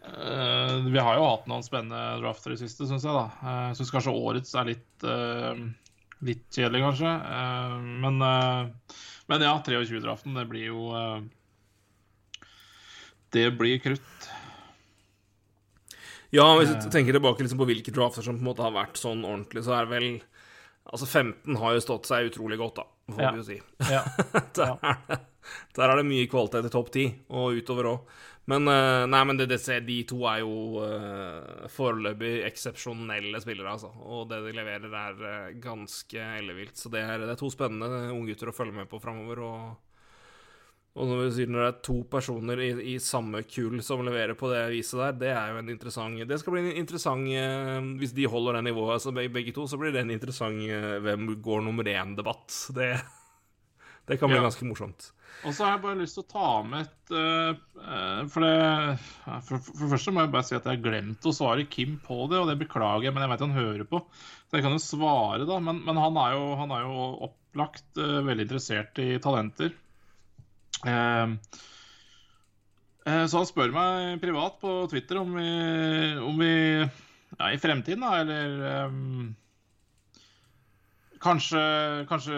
eh, Vi har jo hatt noen spennende drafter i det siste, syns jeg. da Eh, Jeg syns kanskje årets er litt eh, Litt kjedelig, kanskje. Eh, men, eh, men ja, 23-draften, det blir jo eh, Det blir krutt. Ja, hvis du tenker tilbake liksom på hvilke drafter som på en måte har vært sånn ordentlig, så er det vel Altså, 15 har jo stått seg utrolig godt, da, får Ja. vi jo si. Ja. *laughs* Der, er det, der er det mye kvalitet i topp 10, og utover òg. Men eh, nei, men det, det, ser- de to er jo uh, foreløpig eksepsjonelle spillere, altså. Og det de leverer, er eh, ganske ellevilt. Så det er, det er to spennende unggutter å følge med på framover. Og, og når det er to personer i, i samme kull som leverer på det viset der, det er jo en interessant Det skal bli en interessant eh, Hvis de holder det nivået, altså begge, to, så blir det en interessant eh, hvem går nummer én-debatt. Det, det kan bli Ja. ganske morsomt. Og så har jeg bare lyst til å ta med et eh, For det for, for det første må jeg bare si at jeg har glemt å svare Kim på det, og det beklager jeg, men jeg vet han hører på. Så jeg kan jo svare, da. Men, men han, er jo, han er jo opplagt uh, veldig interessert i talenter. Eh, eh, så han spør meg privat på Twitter om vi, om vi ja, i fremtiden, da, eller um, Kanskje, kanskje,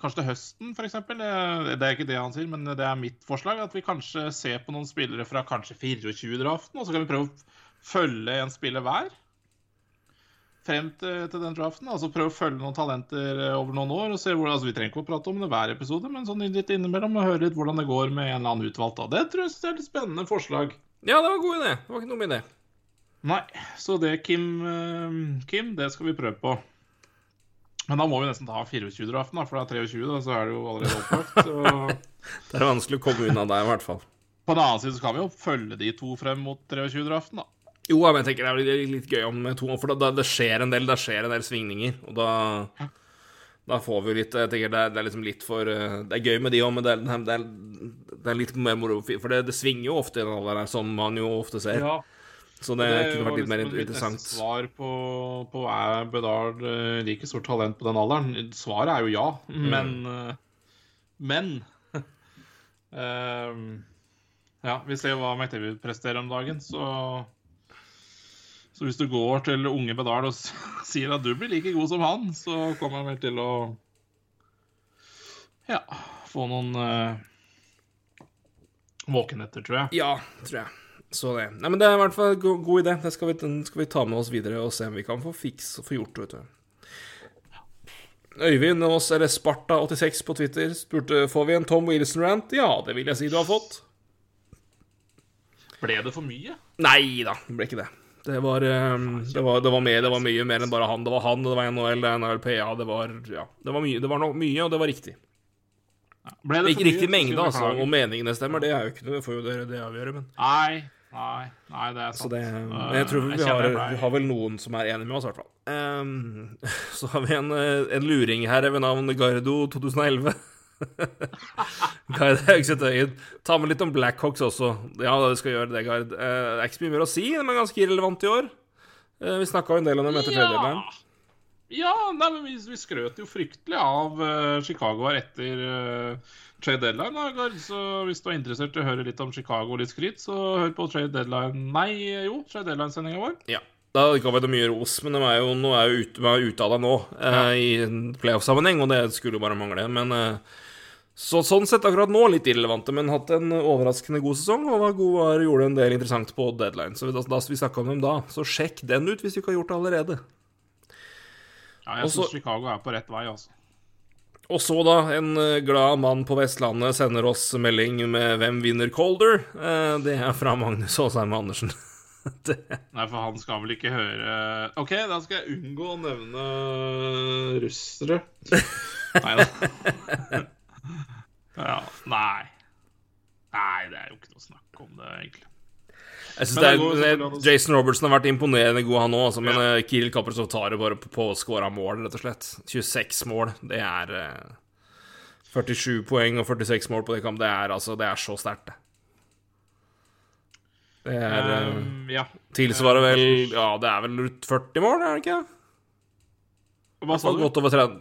kanskje til høsten, f.eks. Det er ikke det han sier, men det er mitt forslag. At vi kanskje ser på noen spillere fra kanskje 24-draften, og så kan vi prøve å følge en spiller hver. Frem til, til den draften. Altså Prøv å følge noen talenter eh, over noen år. og se hvor, altså Vi trenger ikke å prate om det hver episode, men sånn litt innimellom og høre litt hvordan det går med en eller annen utvalgt. da. Det tror jeg er et litt spennende forslag. Ja, det var en god idé. Det var ikke noe med det. Nei, så det, Kim, eh, Kim, det skal vi prøve på. Men da må vi nesten ta 24-draften, da, for det er 23, da, så er det jo allerede opplagt. Så *laughs* Det er vanskelig å komme unna der, i hvert fall. på den annen side så kan vi jo følge de to frem mot 23-draften, da. Jo, jeg tenker det er litt gøy om to, for da, det skjer en del, det skjer en del svingninger, og da da får vi jo litt Jeg tenker det er, det er liksom litt for eh, Det er gøy med de òg, men det er, det, er, det er litt mer moro. For det, det svinger jo ofte i den alderen, som man jo ofte ser. Så det, kunne vært litt mer liksom mitt interessant. neste Svar på, på er Bedard eh, like stort talent på den alderen? Svaret er jo ja, Mm. men eh, Men uh, *laughs* Ja, vi ser hva McDavid presterer om dagen, så Så hvis du går til unge Bedal og *laughs* sier at du blir like god som han, så kommer han vel til å Ja, få noen uh, våkenetter, tror jeg. Ja, tror jeg. Så det. Nei, men det er i hvert fall en go god idé. Det skal vi, den skal vi ta med oss videre og se om vi kan få fiks og få gjort det, vet du. Øyvind Aas, eller Sparta86 på Twitter, spurte får vi en Tom Wilson-rant. Ja, det vil jeg si du har fått. Ble det for mye? Nei da, det ble ikke det. Det var, det var, det var, mer, det var mye mer enn bare han. Det var han, det var NHL, det er NHLPA, det var Ja, det var mye, det var nok mye, og det var riktig. Ble det Ikke riktig mengde, altså. Om meningene stemmer, det er jo ikke noe, det får jo dere det avgjøre, men Nei, nei, nei, det er sant. Så det, Eh, men jeg tror vi har, vi har vel noen som er enige med oss, i hvert fall. Um, *laughs* så har vi en, eh, en luring her ved navn Gardo 2011. *laughs* Gard Haugseth. Ta med litt om Blackhawks også. Ja, det skal gjøre det, Gard. Eh, det er ikke så mye mer å si, er ganske irrelevante i år. Eh, vi snakka jo en del om dem etter tredjedelen. Ja, nei, men vi, vi skrøt jo fryktelig av uh, Chicago her etter uh, trade deadline. Da, Gard. Så hvis du er interessert i å høre litt om Chicago og litt skryt, så hør på trade deadline Nei, jo, trade deadline-sendinga vår. Ja. Da ga vi dem mye ros, men de er jo, nå er jo ute, de er ute av det nå, eh, i en playoff-sammenheng, og det skulle jo bare mangle. Men eh, så, sånn sett akkurat nå litt irrelevante, men hatt en overraskende god sesong, og var god, var, gjorde en del interessant på deadline. Så da, da vi snakka om dem da, så sjekk den ut hvis du ikke har gjort det allerede. Ja, jeg syns Chicago er på rett vei, altså. Og så, da, en eh, glad mann på Vestlandet sender oss melding med 'Hvem vinner Colder?' Eh, det er fra Magnus Aasheim Andersen. *laughs* det, Nei, for han skal vel ikke høre OK, da skal jeg unngå å nevne russere. *laughs* Nei da. Ja, nei. Nei, det er jo ikke noe snakk om det, egentlig. Jeg synes det det er, det, selvfølgelig Jason Robertson har vært imponerende god, han òg, altså, men ja. Kiril Kaprizov tar det bare på, på å skåre mål, rett og slett. 26 mål, det er eh, 47 poeng og 46 mål på det kamp. Det er altså Det er så sterkt, det. Det er eh, Um, ja. Tilsvarer vel Ja, det er vel rundt 40 mål, er det ikke? Hva sa du? Godt over 30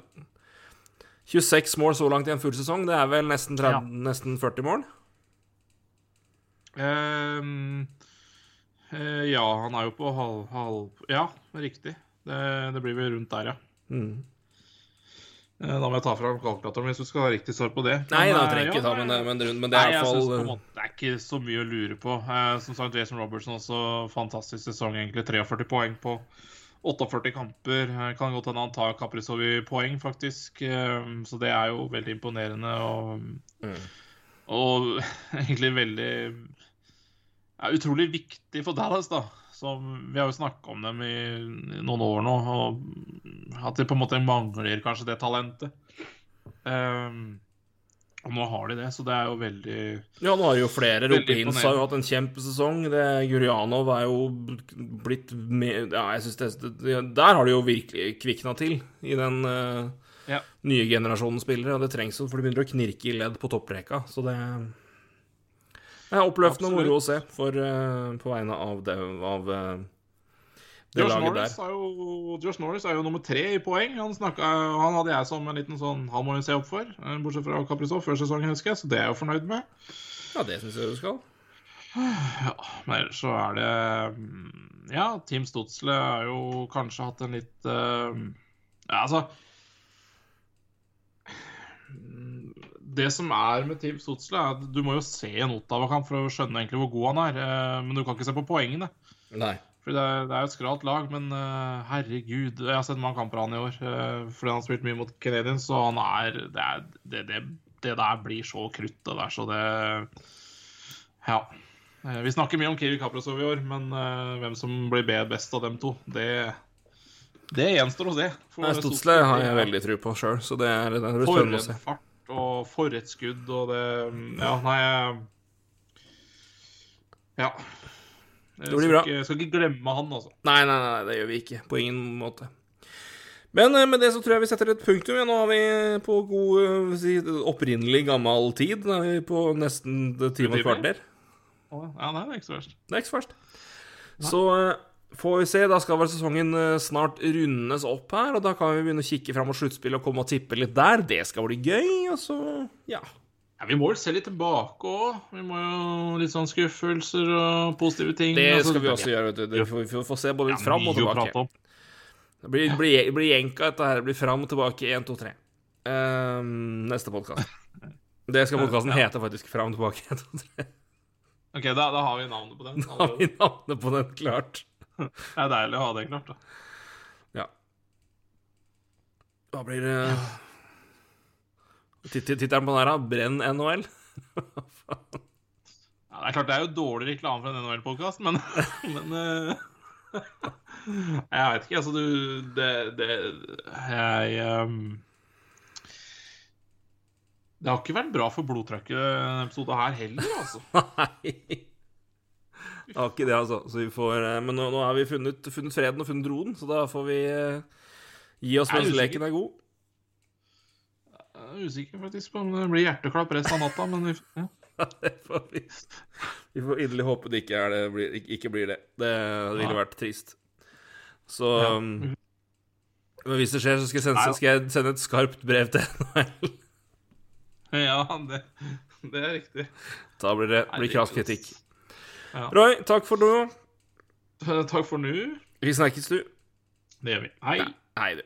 26 mål så langt i en full sesong, det er vel nesten, 30, Ja. nesten 40 mål? Um, uh, ja, han er jo på halv... halv ja, riktig. Det, det blir vel rundt der, ja. Mm. Eh, Da må jeg ta fram kalkulatoren hvis du skal ha riktig svar på det. Nei, Men, da eh, trenger jeg ikke ja, ta, men, men, men, men det er i jeg hvert synes fall måte det er ikke så mye å lure på. Som sagt, Jason Robertson også fantastisk sesong, egentlig. 43 poeng på 48 kamper. Eh, kan godt hende han tar Kaprizov i poeng, faktisk. Eh, så det er jo veldig imponerende og, Mm. og *laughs* egentlig veldig ja, Utrolig viktig for Dallas, da. Som, vi har jo snakka om dem i, i noen år nå, og at de på en måte mangler kanskje det talentet. Um, og nå har de det, så det er jo veldig Ja, nå har jo flere. Veldig har jo hatt en kjempesesong. Det, Gurianov er jo blitt med Ja, jeg synes det, Der har de jo virkelig kvikna til i den uh, Ja. nye generasjonen spillere. Og det trengs jo, for de begynner å knirke i ledd på topprekka. Så det det er oppløftende moro å se for, uh, på vegne av det, av, det Josh Norris, er jo, Josh Norris er jo nummer tre i poeng. Han, snakket, han hadde jeg som en liten sånn Han må jo se opp for, eh, bortsett fra Kaprizov før sesongen, husker jeg, så det er jeg jo fornøyd med. Ja, det syns jeg du skal. *sighs* Ja, men ellers så er det mm, Ja, Team Stotsle har jo kanskje hatt en litt uh, Ja, altså mm, Det som er med Team Stotsle, er at du må jo se en Ottawa-kamp for å skjønne egentlig hvor god han er. eh, Men du kan ikke se på poengene. Nei. For det er, det er et skralt lag, men uh, herregud Jeg har sett mange kamper av han i år Uh, fordi han har spilt mye mot Canadiens, så han er Det, er, det, det, det der blir så krutt, det der, så det Ja. Uh, Vi snakker mye om Kirill Kaprizov i år, men hvem som blir be- best av dem to, det det gjenstår å se. Stotsle har jeg veldig tro på sjøl, så det er, det blir For spennende å en fart og for et skudd, og det Ja, nei Ja. Jeg Det blir skal bra. Ikke, skal ikke glemme han, altså. Nei, nei, nei, det gjør vi ikke. På ingen måte. Men eh, med det så tror jeg vi setter et punktum. Ja, nå har vi på god eh, si, opprinnelig gammel tid. Nå er vi på nesten en time og et kvarter. Ja, nei, det er ikke så verst. Det er ikke så verst. Så eh, får vi se. Da skal vel sesongen eh, snart rundes opp her, og da kan vi begynne å kikke fram mot sluttspillet og komme og tippe litt der. Det skal bli gøy, og så ja. Ja, Vi må vel se litt tilbake òg. Vi må jo litt sånn skuffelser og positive ting. Det Altså, skal vi også gjøre, vet du. Det får- Vi får, se både litt fram og tilbake. Det blir, blir, blir jenka, dette her. Blir fram og tilbake 1, 2, 3. Ehm, neste podkast. *laughs* Det skal podkasten hete, faktisk. Fram og tilbake 1, 2, 3. Ok, da, da har vi navnet på den. Da har vi navnet på den klart. *laughs* Det er deilig å ha det klart. da. Ja. Da blir det Tittelen på den her? Brenn NHL? Ja, det er klart det er jo dårlig reklame for en NHL-podkast, men, *laughs* men eh, Jeg vet ikke, altså du Det, det Jeg um, Det har ikke vært bra for blodtrykket denne episoden her heller, altså. *laughs* Nei. Det har ikke det, altså. Så vi får, eh, men nå, nå har vi funnet, funnet freden og funnet roen, så da får vi eh, gi oss mens leken er god. Er usikker faktisk på om det blir hjerteklapp resten av natta, men vi, ja. *laughs* Får vi, vi får inderlig håpe det ikke, det, blir, ikke- blir det. Det ville vært trist. Så Ja. um, Men hvis det skjer, så skal jeg, sende, skal jeg sende et skarpt brev til NHL. ja det, det er riktig. Da blir det Nei, blir krass kritikk. Ja. Roy, takk for nå. Takk for nå. Vi snakkes, du. Det gjør vi. Hei. Hei, du.